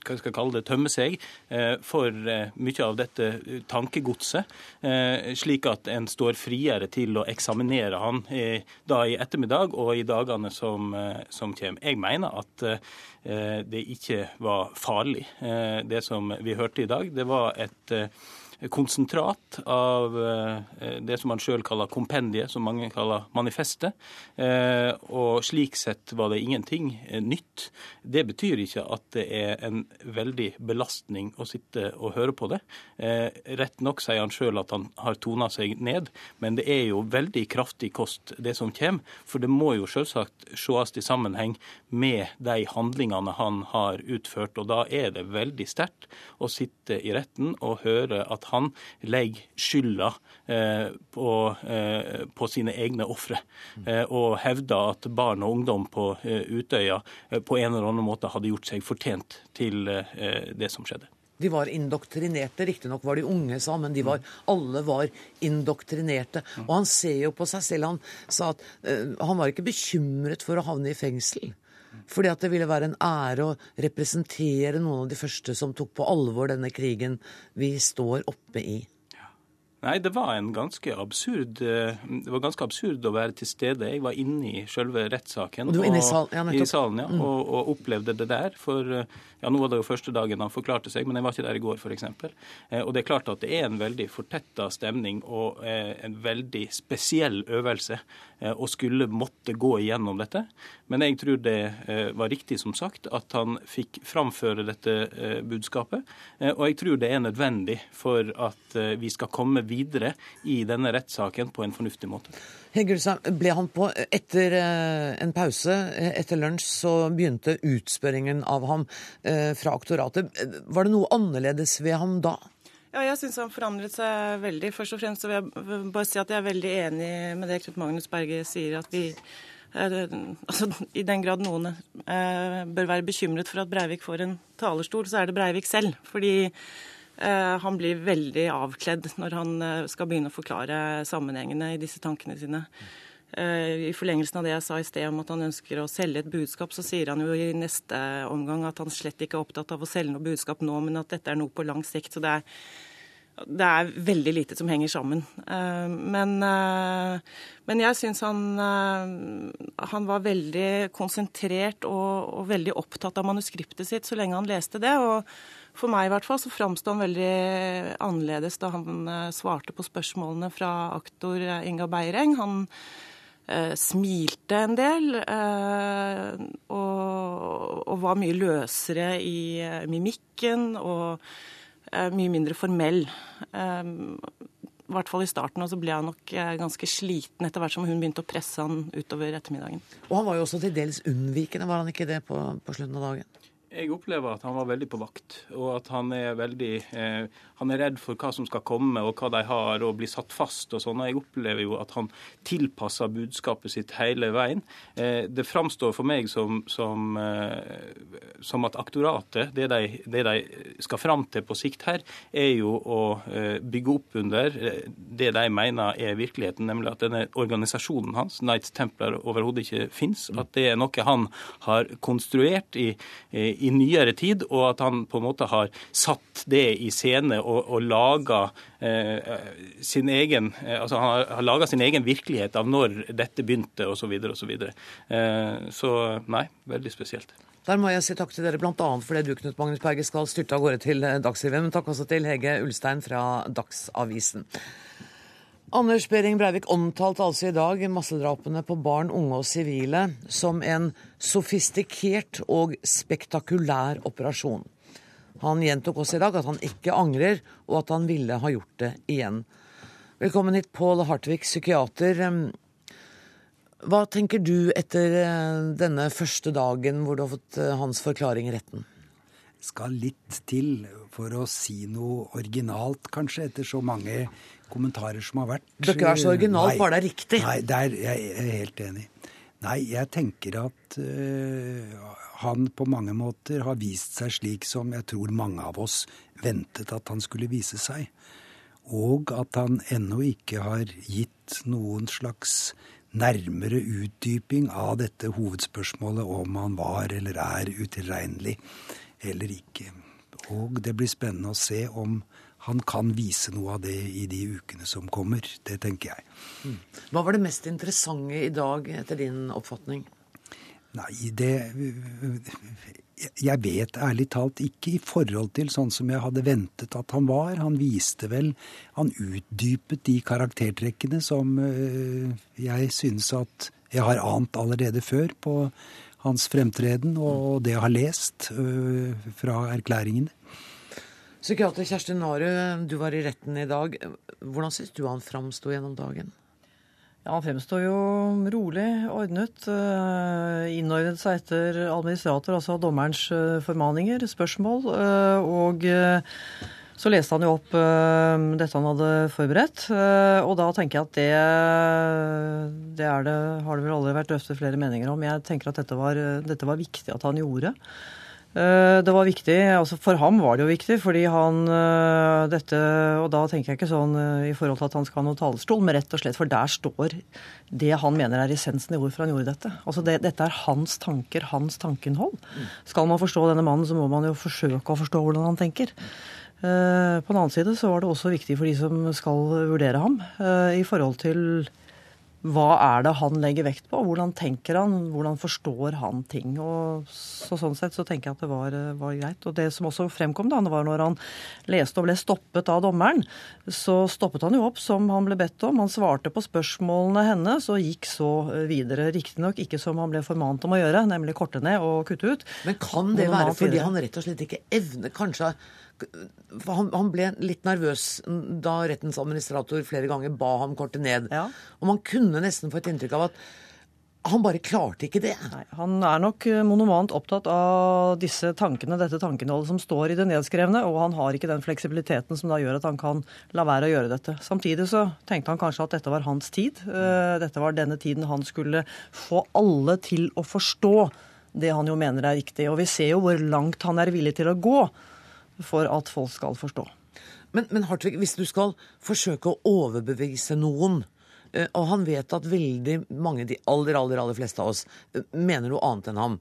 hva skal kalle det, tømme seg eh, for eh, mye av dette tankegodset, eh, slik at en står friere til å eksaminere han da i ettermiddag og i dagene som, som kommer. Jeg mener at det ikke var farlig, det som vi hørte i dag. Det var et konsentrat av eh, det som man sjøl kaller kompendiet, som mange kaller manifestet. Eh, og slik sett var det ingenting eh, nytt. Det betyr ikke at det er en veldig belastning å sitte og høre på det. Rett nok sier han sjøl at han har tona seg ned, men det er jo veldig kraftig kost, det som kommer. For det må jo selvsagt sees i sammenheng med de handlingene han har utført. Og da er det veldig sterkt å sitte i retten og høre at han legger skylda eh, på, eh, på, sine egne ofre. Eh, og hevder at barn og ungdom på Utøya på en eller annen måte hadde gjort seg fortjent til det som skjedde. De var indoktrinerte. Riktignok var de unge, sa men de var, alle var indoktrinerte. Og han ser jo på seg selv. Han sa at uh, han var ikke bekymret for å havne i fengsel. Fordi at det ville være en ære å representere noen av de første som tok på alvor denne krigen vi står oppe i. Nei, det var en ganske absurd eh, Det var ganske absurd å være til stede. Jeg var inne i selve rettssaken. Og du var inne i salen, ja, i salen ja, mm. og, og, opplevde det der. For eh, ja, nå var det jo første dagen han forklarte seg, men jeg var ikke der i går, f.eks. Eh, og det er klart at det er en veldig fortetta stemning og eh, en veldig spesiell øvelse eh, å skulle måtte gå igjennom dette. Men jeg tror det var riktig, som sagt, at han fikk framføre dette budskapet. og jeg tror det er nødvendig for at vi skal komme videre i denne rettssaken på en fornuftig måte. Heggelsen, ble han på Etter eh, en pause, eh, etter lunsj, så begynte utspørringen av ham eh, fra aktoratet. Var det noe annerledes ved ham da? Ja, jeg syns han forandret seg veldig. Først og fremst så vil jeg bare si at jeg er veldig enig med det Knut Magnus Berge sier, at vi altså, I den grad noen bør være bekymret for at Breivik får en talerstol, så er det Breivik selv. Fordi han blir veldig avkledd når han eh, skal begynne å forklare sammenhengene i disse tankene sine. Eh, I forlengelsen av det jeg sa i sted om at han ønsker å selge et budskap, så sier han jo i neste omgang at han slett ikke er opptatt av å selge noe budskap nå, men at dette er noe på lang sikt. Så det er, det er veldig lite som henger sammen. Men, men jeg syns han, han, var veldig konsentrert og, og veldig opptatt av manuskriptet sitt så lenge han leste det. og for meg i hvert fall så framsto han veldig annerledes da han eh, svarte på spørsmålene fra aktor eh, Inga Beireng. Han eh, smilte en del eh, og, og, var mye løsere i eh, mimikken og eh, mye mindre formell. I hvert fall i starten, og så ble han nok ganske sliten etter hvert som hun begynte å presse han utover ettermiddagen. Og han var jo også til dels unnvikende, var han ikke det på, på slutten av dagen? Jeg opplever at han var veldig på vakt, og at han er veldig eh, Han er redd for hva som skal komme, og hva de har, og bli satt fast og sånn. Og jeg opplever jo at han tilpasser budskapet sitt hele veien. Eh, det framstår for meg som, som, eh, som at aktoratet, det de, det de, skal fram til på sikt her, er jo å eh, bygge opp under eh, det de mener er virkeligheten, nemlig at denne organisasjonen hans, Knights Templar, overhodet ikke fins. At det er noe han har konstruert i, i i nyere tid, og at han på en måte har satt det i scene og, og laga eh, sin egen eh, altså han har, har laga sin egen virkelighet av når dette begynte, osv. Så, videre, og så, eh, så nei, veldig spesielt. Der må jeg si takk til dere bl.a. fordi du Knut Magnus Berge skal styrte av gårde til eh, Dagsrevyen, men takk også til Hege Ulstein fra Dagsavisen. Anders Behring Breivik omtalte altså i dag massedrapene på barn, unge og sivile som en sofistikert og spektakulær operasjon. Han gjentok også i dag at han ikke angrer, og at han ville ha gjort det igjen. Velkommen hit, Pål Hartvig, psykiater. Hva tenker du etter eh, denne første dagen hvor du har fått eh, hans forklaring i retten? skal litt til for å si noe originalt, kanskje, etter så mange kommentarer som har vært. Bør ikke være så originalt, bare det er riktig. Nei, der er jeg helt enig. Nei, jeg tenker at uh, han på mange måter har vist seg slik som jeg tror mange av oss ventet at han skulle vise seg. Og at han ennå ikke har gitt noen slags nærmere utdyping av dette hovedspørsmålet om han var eller er utilregnelig eller ikke. Og det blir spennende å se om han kan vise noe av det i de ukene som kommer. Det tenker jeg. Mm. Hva var det mest interessante i dag, etter din oppfatning? Nei, det Jeg vet ærlig talt ikke i forhold til sånn som jeg hadde ventet at han var. Han viste vel Han utdypet de karaktertrekkene som øh, jeg synes at jeg har ant allerede før på hans fremtreden og det jeg har lest øh, fra erklæringene. Psykiater Kjersti Naru, du var i retten i dag. Hvordan syns du han framsto gjennom dagen? Ja, Han fremstår jo rolig, ordnet. Øh, innordnet seg etter administrator, altså dommerens øh, formaninger, spørsmål. Og så leste han jo opp uh, dette han hadde forberedt. Uh, og da tenker jeg at det, det, det har det vel aldri vært drøftet flere meninger om. Jeg tenker at dette var, dette var viktig at han gjorde. Uh, det var viktig, altså For ham var det jo viktig, fordi han dette Og da tenker jeg ikke sånn i forhold til at han skal ha noen talerstol, men rett og slett for der står det han mener er essensen i hvorfor han gjorde dette. Altså det, Dette er hans tanker, hans tankeinnhold. Mm. Skal man forstå denne mannen, så må man jo forsøke å forstå hvordan han tenker. Eh, på den annen side så var det også viktig for de som skal vurdere ham, i forhold til hva er det han legger vekt på? Hvordan tenker han? Hvordan forstår han ting? Og så, sånn sett så tenker jeg at det var, var, greit. Og det som også fremkom, da, var når han leste og ble stoppet av dommeren, så stoppet han jo opp som han ble bedt om. Han svarte på spørsmålene hennes og gikk så videre. Riktignok ikke som han ble formant om å gjøre, nemlig korte ned og kutte ut. Men kan det være fordi han rett og slett ikke evner kanskje han, han, ble litt nervøs da rettens administrator flere ganger ba ham korte ned. Ja. Og man kunne nesten få et inntrykk av at han bare klarte ikke det. Nei, han er nok eh, monomant opptatt av disse tankene, dette tankenholdet som står i det nedskrevne, og han har ikke den fleksibiliteten som da gjør at han kan la være å gjøre dette. Samtidig så tenkte han kanskje at dette var hans tid. Eh, dette var denne tiden han skulle få alle til å forstå det han jo mener er riktig. Og vi ser jo hvor langt han er villig til å gå for at folk skal forstå. Men, men Hartvig, hvis du skal forsøke å overbevise noen, eh, og han vet at veldig mange, de aller, aller, aller fleste av oss, eh, mener noe annet enn ham,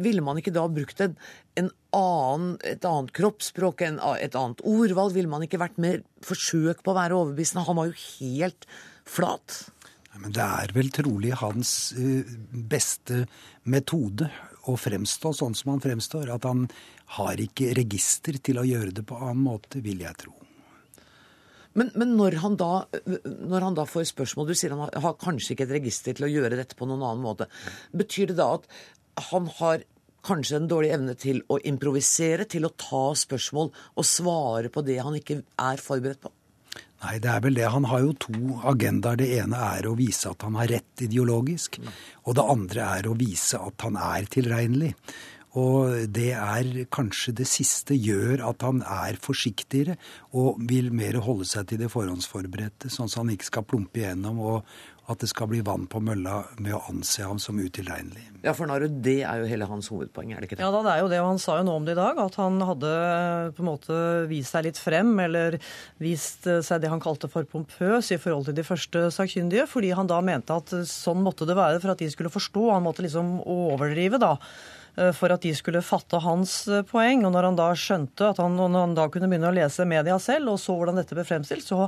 ville man ikke da brukt en, en annen, et annet kroppsspråk, en, et annet ordvalg? Ville man ikke vært mer forsøk på å være overbevisende? Han var jo helt flat. Men det er vel trolig hans eh, beste metode å fremstå sånn som han fremstår. At han har ikke register til å gjøre det på annen måte, vil jeg tro. Men, men når, han da, når, han da, får spørsmål Du sier han har, har kanskje ikke et register til å gjøre dette på noen annen måte. Betyr det da at han har kanskje en dårlig evne til å improvisere, til å ta spørsmål og svare på det han ikke er forberedt på? Nei, det er vel det. Han har jo to agendaer. Det ene er å vise at han har rett ideologisk. Og det andre er å vise at han er tilregnelig. Og det er kanskje det siste gjør at han er forsiktigere og vil mer holde seg til det forhåndsforberedte, sånn at han ikke skal plumpe igjennom og at det skal bli vann på mølla med å anse ham som utilregnelig. Ja, for Naru, det er jo hele hans hovedpoeng, er det ikke det? Ja da, det er jo det, og han sa jo nå om det i dag. At han hadde på en måte vist seg litt frem, eller vist seg det han kalte for pompøs i forhold til de første sakkyndige, fordi han da mente at sånn måtte det være for at de skulle forstå. Han måtte liksom overdrive, da. Eh, for at de skulle fatte hans eh, poeng. Og når han da skjønte at han, når han da kunne begynne å lese media selv, og så hvordan dette ble fremstilt, så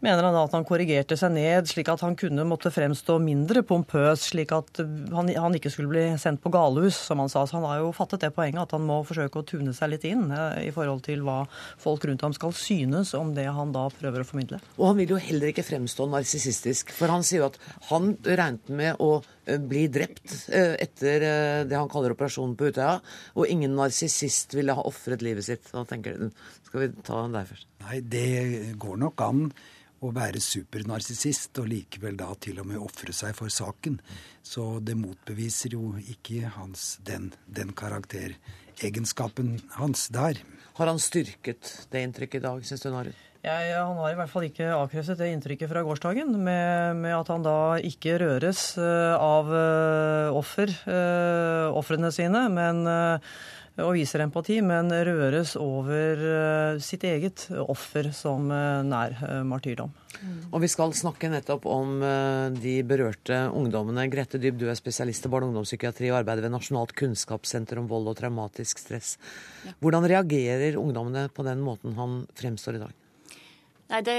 mener han da at han korrigerte seg ned, slik at han kunne måtte fremstå mindre pompøs, slik at han, han ikke skulle bli sendt på galehus, som han sa. Så han har jo fattet det poenget at han må forsøke å tune seg litt inn eh, i forhold til hva folk rundt ham skal synes om det han da prøver å formidle. Og han vil jo heller ikke fremstå narsissistisk, for han sier jo at han regnet med å bli drept etter det han kaller operasjonen på Utøya, og ingen narsissist ville ha ofret livet sitt. Da tenker du, Skal vi ta den der først? Nei, det går nok an å være supernarsissist og likevel da til og med ofre seg for saken. Så det motbeviser jo ikke hans, den, den karakteregenskapen hans der. Har han styrket det inntrykket i dag, syns du, Narud? Ja, han har i hvert fall ikke avkreftet det inntrykket fra gårsdagen, med, med at han da ikke røres uh, av uh, offer, uh, ofrene sine, men og viser empati, men røres over eh, sitt eget offer som eh, nær eh, martyrdom. Og Vi skal snakke nettopp om de berørte ungdommene. Grete Dyb, du er spesialist i barne- og ungdomspsykiatri og arbeider ved Nasjonalt kunnskapssenter om vold og traumatisk stress. Hvordan reagerer ungdommene på den måten han fremstår i dag? Nei, det,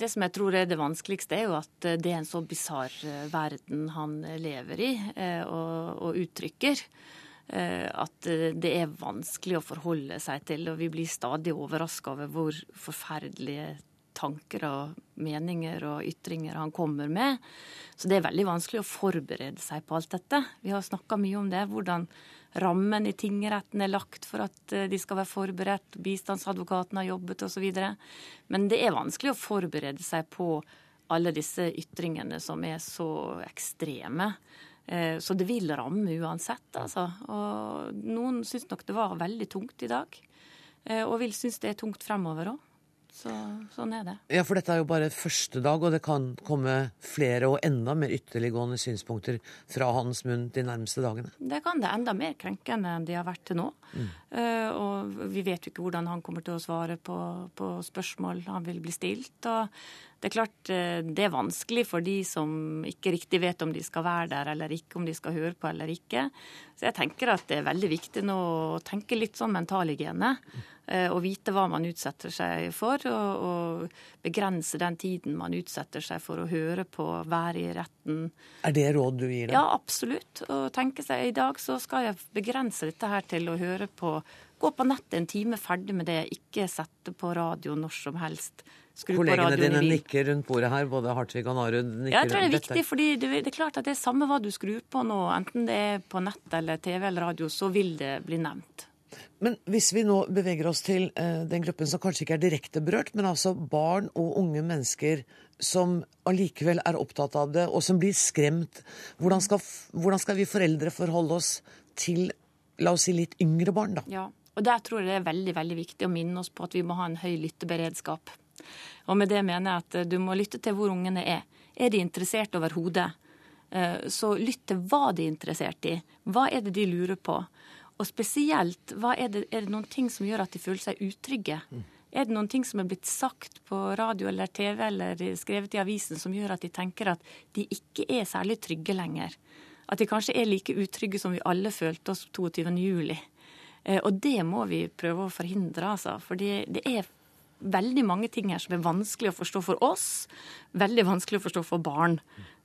det, som jeg tror er det vanskeligste, er jo at det er en så bisarr verden han lever i og, og uttrykker. Eh, at eh, det er vanskelig å forholde seg til. Og vi blir stadig overraska over hvor forferdelige tanker og meninger og ytringer han kommer med. Så det er veldig vanskelig å forberede seg på alt dette. Vi har snakka mye om det. Hvordan rammen i tingretten er lagt for at eh, de skal være forberedt. Bistandsadvokaten har jobbet osv. Men det er vanskelig å forberede seg på alle disse ytringene som er så ekstreme. Eh, så det vil ramme uansett, altså. Og noen syns nok det var veldig tungt i dag. Eh, og vil synes det er tungt fremover òg. Så, sånn er det. Ja, For dette er jo bare første dag, og det kan komme flere og enda mer ytterliggående synspunkter fra hans munn de nærmeste dagene? Det kan det. Enda mer krenkende enn de har vært til nå. Mm. Eh, og vi vet jo ikke hvordan han kommer til å svare på, på spørsmål han vil bli stilt. og det er klart eh, det er vanskelig for de som ikke riktig vet om de skal være der eller ikke, om de skal høre på eller ikke. Så jeg tenker at det er veldig viktig nå å tenke litt sånn mentalhygiene. Eh, og vite hva man utsetter seg for, og, og begrense den tiden man utsetter seg for å høre på, være i retten. Er det råd du gir dem? Ja, absolutt. Og tenke seg i dag så skal jeg begrense dette her til å høre på Gå på nettet en time, ferdig med det. Ikke sette på radio når som helst. Skru Kollegene dine nikker rundt bordet her, både Hartvig og Narud. nikker. Ja, jeg tror det er viktig, fordi det er klart at det er samme hva du skrur på nå, enten det er på nett eller TV eller radio, så vil det bli nevnt. Men hvis vi nå beveger oss til eh, den gruppen som kanskje ikke er direkte berørt, men altså barn og unge mennesker som allikevel er opptatt av det, og som blir skremt, hvordan skal, hvordan skal vi foreldre forholde oss til la oss si litt yngre barn, da? Ja, og Der tror jeg det er veldig veldig viktig å minne oss på at vi må ha en høy lytteberedskap. Og med det mener jeg at eh, du må lytte til hvor ungene er. Er de interessert overhodet? Eh, så lytt til hva de er interessert i. Hva er det de lurer på? Og spesielt, er det, er det, noen ting som gjør at de føler seg utrygge? Er det noen ting som er blitt sagt på radio eller TV eller skrevet i avisen som gjør at de tenker at de ikke er særlig trygge lenger? At de kanskje er like utrygge som vi alle følte oss 22.07. Eh, og det må vi prøve å forhindre, altså. For det er veldig mange ting her som er vanskelig å forstå for oss, veldig vanskelig å forstå for barn.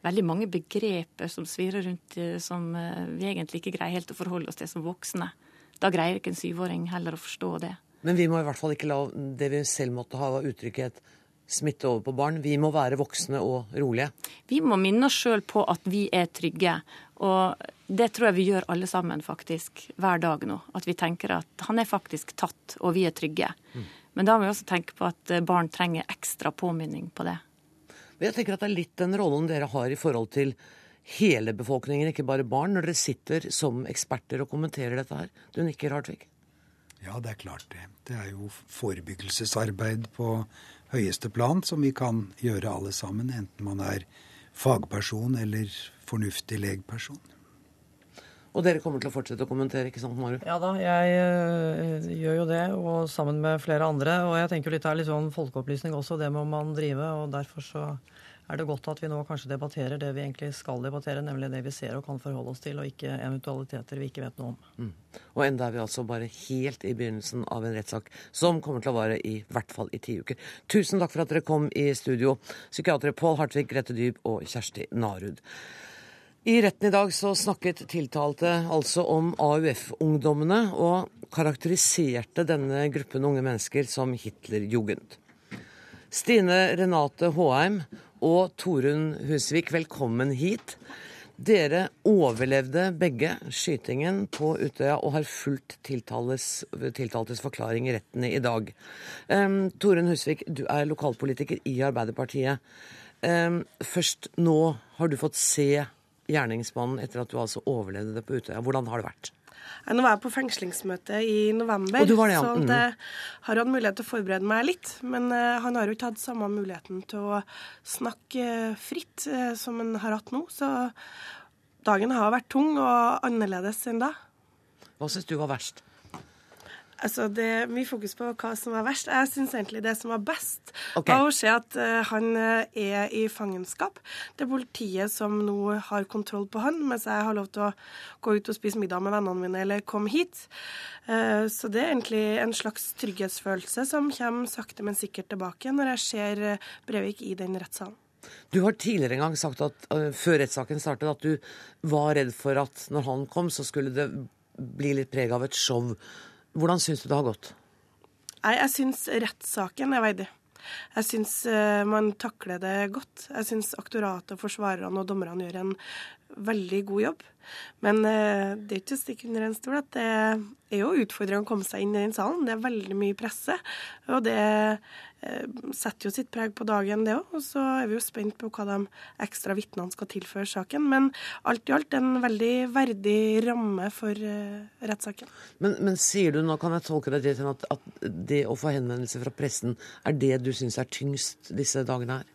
Veldig mange begreper som svirrer rundt eh, som eh, vi egentlig ikke greier helt å forholde oss til som voksne. Da greier ikke en syvåring heller å forstå det. Men vi må i hvert fall ikke la det vi selv måtte ha av utrygghet, smitte over på barn. Vi må være voksne og rolige. Vi må minne oss sjøl på at vi er trygge. Og det tror jeg vi gjør alle sammen faktisk hver dag nå. At vi tenker at han er faktisk tatt, og vi er trygge. Mm. Men da må vi også tenke på at eh, barn trenger ekstra påminning på det. Jeg tenker at det er litt den rollen dere har i forhold til hele befolkningen, ikke bare barn, når dere sitter som eksperter og kommenterer dette her. Du nikker, Hartvig? Ja, det er klart det. Det er jo forebyggelsesarbeid på høyeste plan som vi kan gjøre alle sammen, enten man er fagperson eller fornuftig legperson. Og dere kommer til å fortsette å kommentere, ikke sant Maru? Ja da, jeg øh, gjør jo det, og sammen med flere andre. Og jeg tenker jo litt det er litt sånn folkeopplysning også, det må man drive. Og derfor så er det godt at vi nå kanskje debatterer det vi egentlig skal debattere, nemlig det vi ser og kan forholde oss til, og ikke eventualiteter vi ikke vet noe om. Mm. Og enda er vi altså bare helt i begynnelsen av en rettssak som kommer til å vare i hvert fall i ti uker. Tusen takk for at dere kom i studio, psykiatere Pål Hartvig, Grete Dyb og Kjersti Narud. I retten i dag så snakket tiltalte altså om AUF-ungdommene, og karakteriserte denne gruppen unge mennesker som Hitlerjugend. Stine Renate Håheim og Torunn Husvik, velkommen hit. Dere overlevde begge skytingen på Utøya og har fulgt tiltaltes, tiltaltes forklaring i retten i dag. Um, Torunn Husvik, du er lokalpolitiker i Arbeiderpartiet. Um, først nå har du fått se gjerningsmannen etter at du altså overlevde det på Utøya. Hvordan har det vært? Nå var jeg på fengslingsmøte i november, det ja. så mm. jeg har hatt mulighet til å forberede meg litt. Men uh, han har jo ikke hatt samme muligheten til å snakke fritt uh, som han har hatt nå. Så dagen har vært tung og annerledes enn da. Hva syns du var verst? Altså, Det er mye fokus på hva som er verst. Jeg syns egentlig det som var best, okay. var å se at uh, han uh, er i fangenskap. Det er politiet som nå har kontroll på han, mens jeg har lov til å gå ut og spise middag med vennene mine eller komme hit. Uh, så det er egentlig en slags trygghetsfølelse som kommer sakte, men sikkert tilbake når jeg ser Brevik i den rettssalen. Du har tidligere en gang sagt at før rettssaken startet, at du var redd for at når han kom, så skulle det bli litt preg av et show. Hvordan syns du det har gått? Nei, Jeg syns rettssaken er verdig. Jeg syns uh, man takler det godt. Jeg syns aktoratet, forsvarerne og dommerne gjør en veldig god jobb. Men uh, det er ikke å stikke under en stol at det er jo utfordrende å komme seg inn i den salen. Det er veldig mye presse. Og det Eh, setter jo sitt preg på dagen, det òg. Og så er vi jo spent på hva de ekstra vitnene skal tilføre saken. Men alt i alt en veldig verdig ramme for uh, rettssaken. Men, men, sier du, nå kan jeg tolke deg til at, at det å få henvendelser fra pressen, er det du syns er tyngst disse dagene her?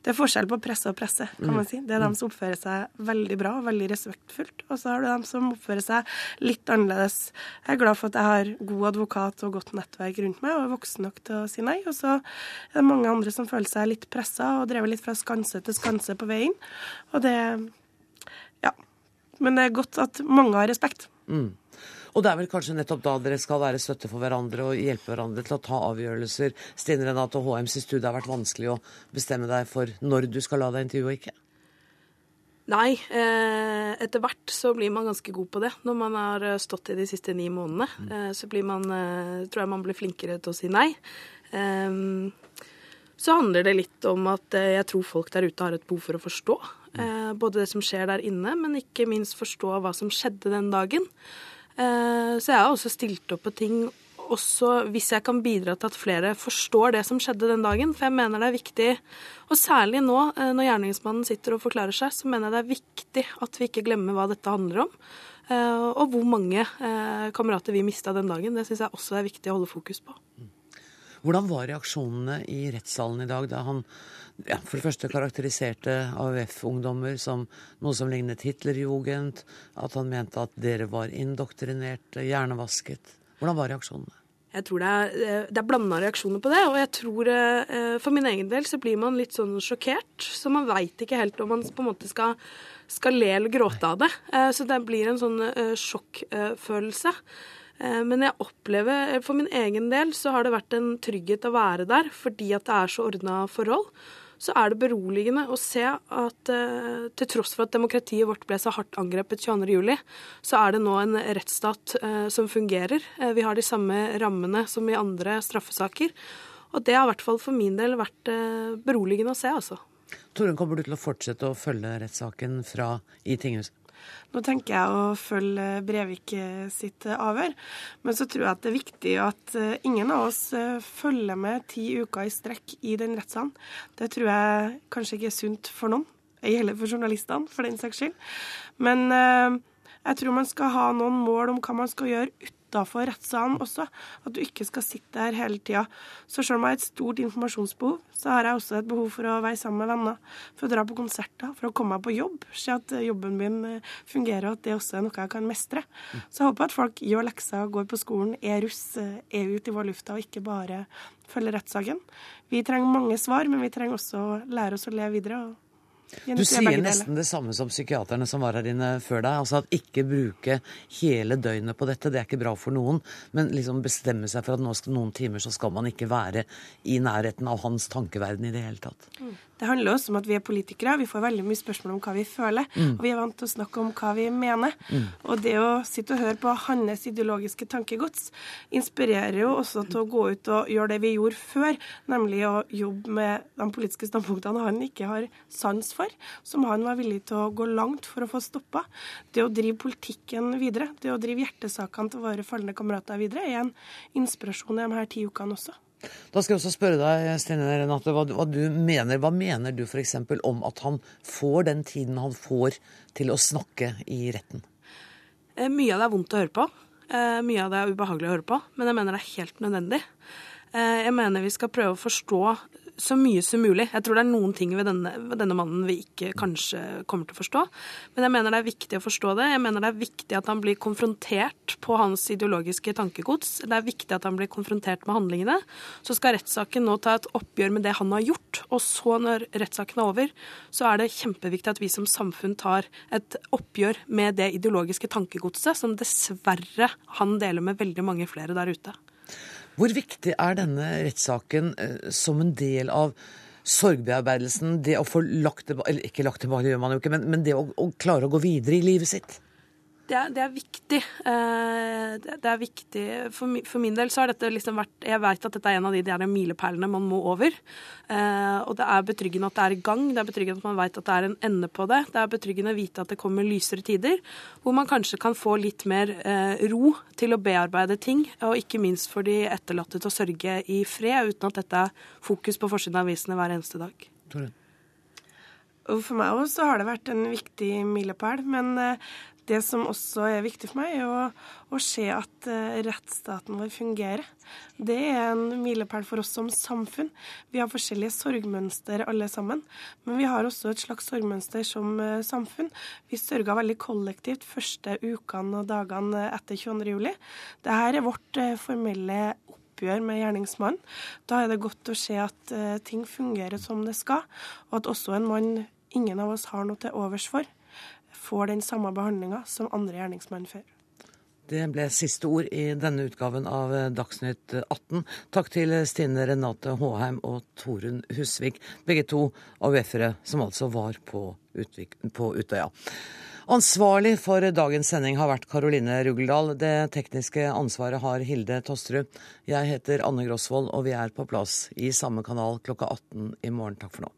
Det er forskjell på presse og presse, kan man mm. si. Det er dem som oppfører seg veldig bra og veldig respektfullt. Og så har du dem som oppfører seg litt annerledes. Jeg er glad for at jeg har god advokat og godt nettverk rundt meg og er voksen nok til å si nei. Og så er det mange andre som føler seg litt pressa og drevet litt fra skanse til skanse på veien. Og det Ja. Men det er godt at mange har respekt. Mm. Og det er vel kanskje nettopp da dere skal være støtte for hverandre og hjelpe hverandre til å ta avgjørelser. Stine Renate og HM, syns du det har vært vanskelig å bestemme deg for når du skal la deg intervjue og ikke? Nei, eh, etter hvert så blir man ganske god på det. Når man har eh, stått i de siste ni månedene, mm. eh, så blir man, tror jeg man blir flinkere til å si nei. Eh, så handler det litt om at jeg tror folk der ute har et behov for å forstå. både det som skjer der inne, men ikke minst forstå hva som skjedde den dagen. Eh, så jeg har også stilt opp på ting også hvis jeg kan bidra til at flere forstår det som skjedde den dagen. For jeg mener det er viktig, og særlig nå eh, når gjerningsmannen sitter og forklarer seg, så mener jeg det er viktig at vi ikke glemmer hva dette handler om. Eh, og hvor mange kamerater vi mista den dagen. Det syns jeg også er viktig å holde fokus på. Hvordan var reaksjonene i rettssalen i dag da han ja, for det første karakteriserte AUF-ungdommer som noe som lignet Hitlerjugend, at han mente at dere var indoktrinert, hjernevasket. Hvordan var reaksjonene? Jeg tror det er, eh, det er blanda reaksjoner på det. Og jeg tror eh, for min egen del så blir man litt sånn sjokkert. Så man veit ikke helt om man på en måte skal, skal le eller gråte av det. Eh, så det blir en sånn sjokkfølelse. Men jeg opplever, for min egen del så har det vært en trygghet å være der fordi at det er så ordna forhold så er det beroligende å se at uh, til tross for at demokratiet vårt ble så hardt angrepet 22.07, så er det nå en rettsstat uh, som fungerer. Uh, vi har de samme rammene som i andre straffesaker. Og det har i hvert fall for min del vært beroligende å se, altså. Torunn, kommer du til å fortsette å følge rettssaken fra i tinghuset? Nå tenker jeg å følge Brevik sitt avhør, men så tror jeg at det er viktig at eh, ingen av oss eh, følger med ti uker i strekk i den rettssalen. Det tror jeg kanskje ikke er sunt for noen, ei heller for journalistene, for den saks skyld. Men eh, jeg tror man skal ha noen mål om hva man skal gjøre uten utafor rettssalen også. At du ikke skal sitte der hele tida. Så selv om jeg har et stort informasjonsbehov, så har jeg også et behov for å være sammen med venner. For å dra på konserter, for å komme meg på jobb. Se at jobben min eh, fungerer, og at det også er noe jeg kan mestre. Så jeg håper at folk gjør lekser, går på skolen, er russ, eh, er ute i vår lufta, og ikke bare følger rettssaken. Vi trenger mange svar, men vi trenger også å lære oss å leve videre. og du sier nesten det samme som psykiaterne som var her inne før deg. Altså at ikke bruke hele døgnet på dette, det er ikke bra for noen. Men liksom bestemme seg for at nå skal, noen timer så skal man ikke være i nærheten av hans tankeverden i det hele tatt. Det handler også om at vi er politikere. Vi får veldig mye spørsmål om hva vi føler. Mm. Og vi er vant til å snakke om hva vi mener. Mm. Og det å sitte og høre på hans ideologiske tankegods inspirerer jo også til å gå ut og gjøre det vi gjorde før, nemlig å jobbe med de politiske standpunktene han ikke har sans for, som han var villig til å gå langt for å få stoppa. Det å drive politikken videre, det å drive hjertesakene til våre falne kamerater videre, er en inspirasjon i de her ti ukene også. Da skal jeg også spørre deg, Stine Renate, hva, hva, du mener. Hva mener du f.eks. om at han får den tiden han får til å snakke i retten? Eh, mye av det er vondt å høre på. Eh, mye av det er ubehagelig å høre på, men jeg mener det er helt nødvendig. Eh, jeg mener vi skal prøve å forstå så mye som mulig. Jeg tror det er noen ting ved denne, ved denne, mannen vi ikke kanskje kommer til å forstå. Men jeg mener det er viktig å forstå det. Jeg mener det er viktig at han blir konfrontert på hans ideologiske tankegods. Det er viktig at han blir konfrontert med handlingene. Så skal rettssaken nå ta et oppgjør med det han har gjort. Og så, når rettssaken er over, så er det kjempeviktig at vi som samfunn tar et oppgjør med det ideologiske tankegodset som dessverre han deler med veldig mange flere der ute. Hvor viktig er denne rettssaken eh, som en del av sorgbearbeidelsen? Det å få lagt tilbake Eller ikke lagt det gjør man jo ikke, men, men det å, å klare å gå videre i livet sitt? Det er, det er viktig. Eh, det er viktig. For, for, min del så har dette liksom vært Jeg vet at dette er en av de de milepælene man må over. Eh, og det er betryggende at det er i gang. Det er betryggende at man vet at det er en ende på det. Det er betryggende å vite at det kommer lysere tider, hvor man kanskje kan få litt mer eh, ro til å bearbeide ting, og ikke minst for de etterlatte til å sørge i fred, uten at dette er fokus på forsiden av avisene hver eneste dag. Torun. For meg også har det vært en viktig milepæl. Men det som også er viktig for meg, er å, å se at uh, rettsstaten vår fungerer. Det er en milepæl for oss som samfunn. Vi har forskjellige sorgmønster alle sammen, men vi har også et slags sorgmønster som uh, samfunn. Vi sørga veldig kollektivt første ukene og dagene etter 22.07. Dette er vårt uh, formelle oppgjør med gjerningsmannen. Da er det godt å se at ting fungerer som det skal, og at også en mann ingen av oss har noe til overs for, får den samme behandlinga som andre gjerningsmenn får. Det ble siste ord i denne utgaven av Dagsnytt 18. Takk til Stine Renate Håheim og Torunn Husvik, begge to AUF-ere som altså var på, Utvik, på Utøya. Ansvarlig for dagens sending har vært Karoline Rugeldal. Det tekniske ansvaret har Hilde Tosterud. Jeg heter Anne Grosvold, og vi er på plass i samme kanal klokka 18 i morgen. Takk for nå.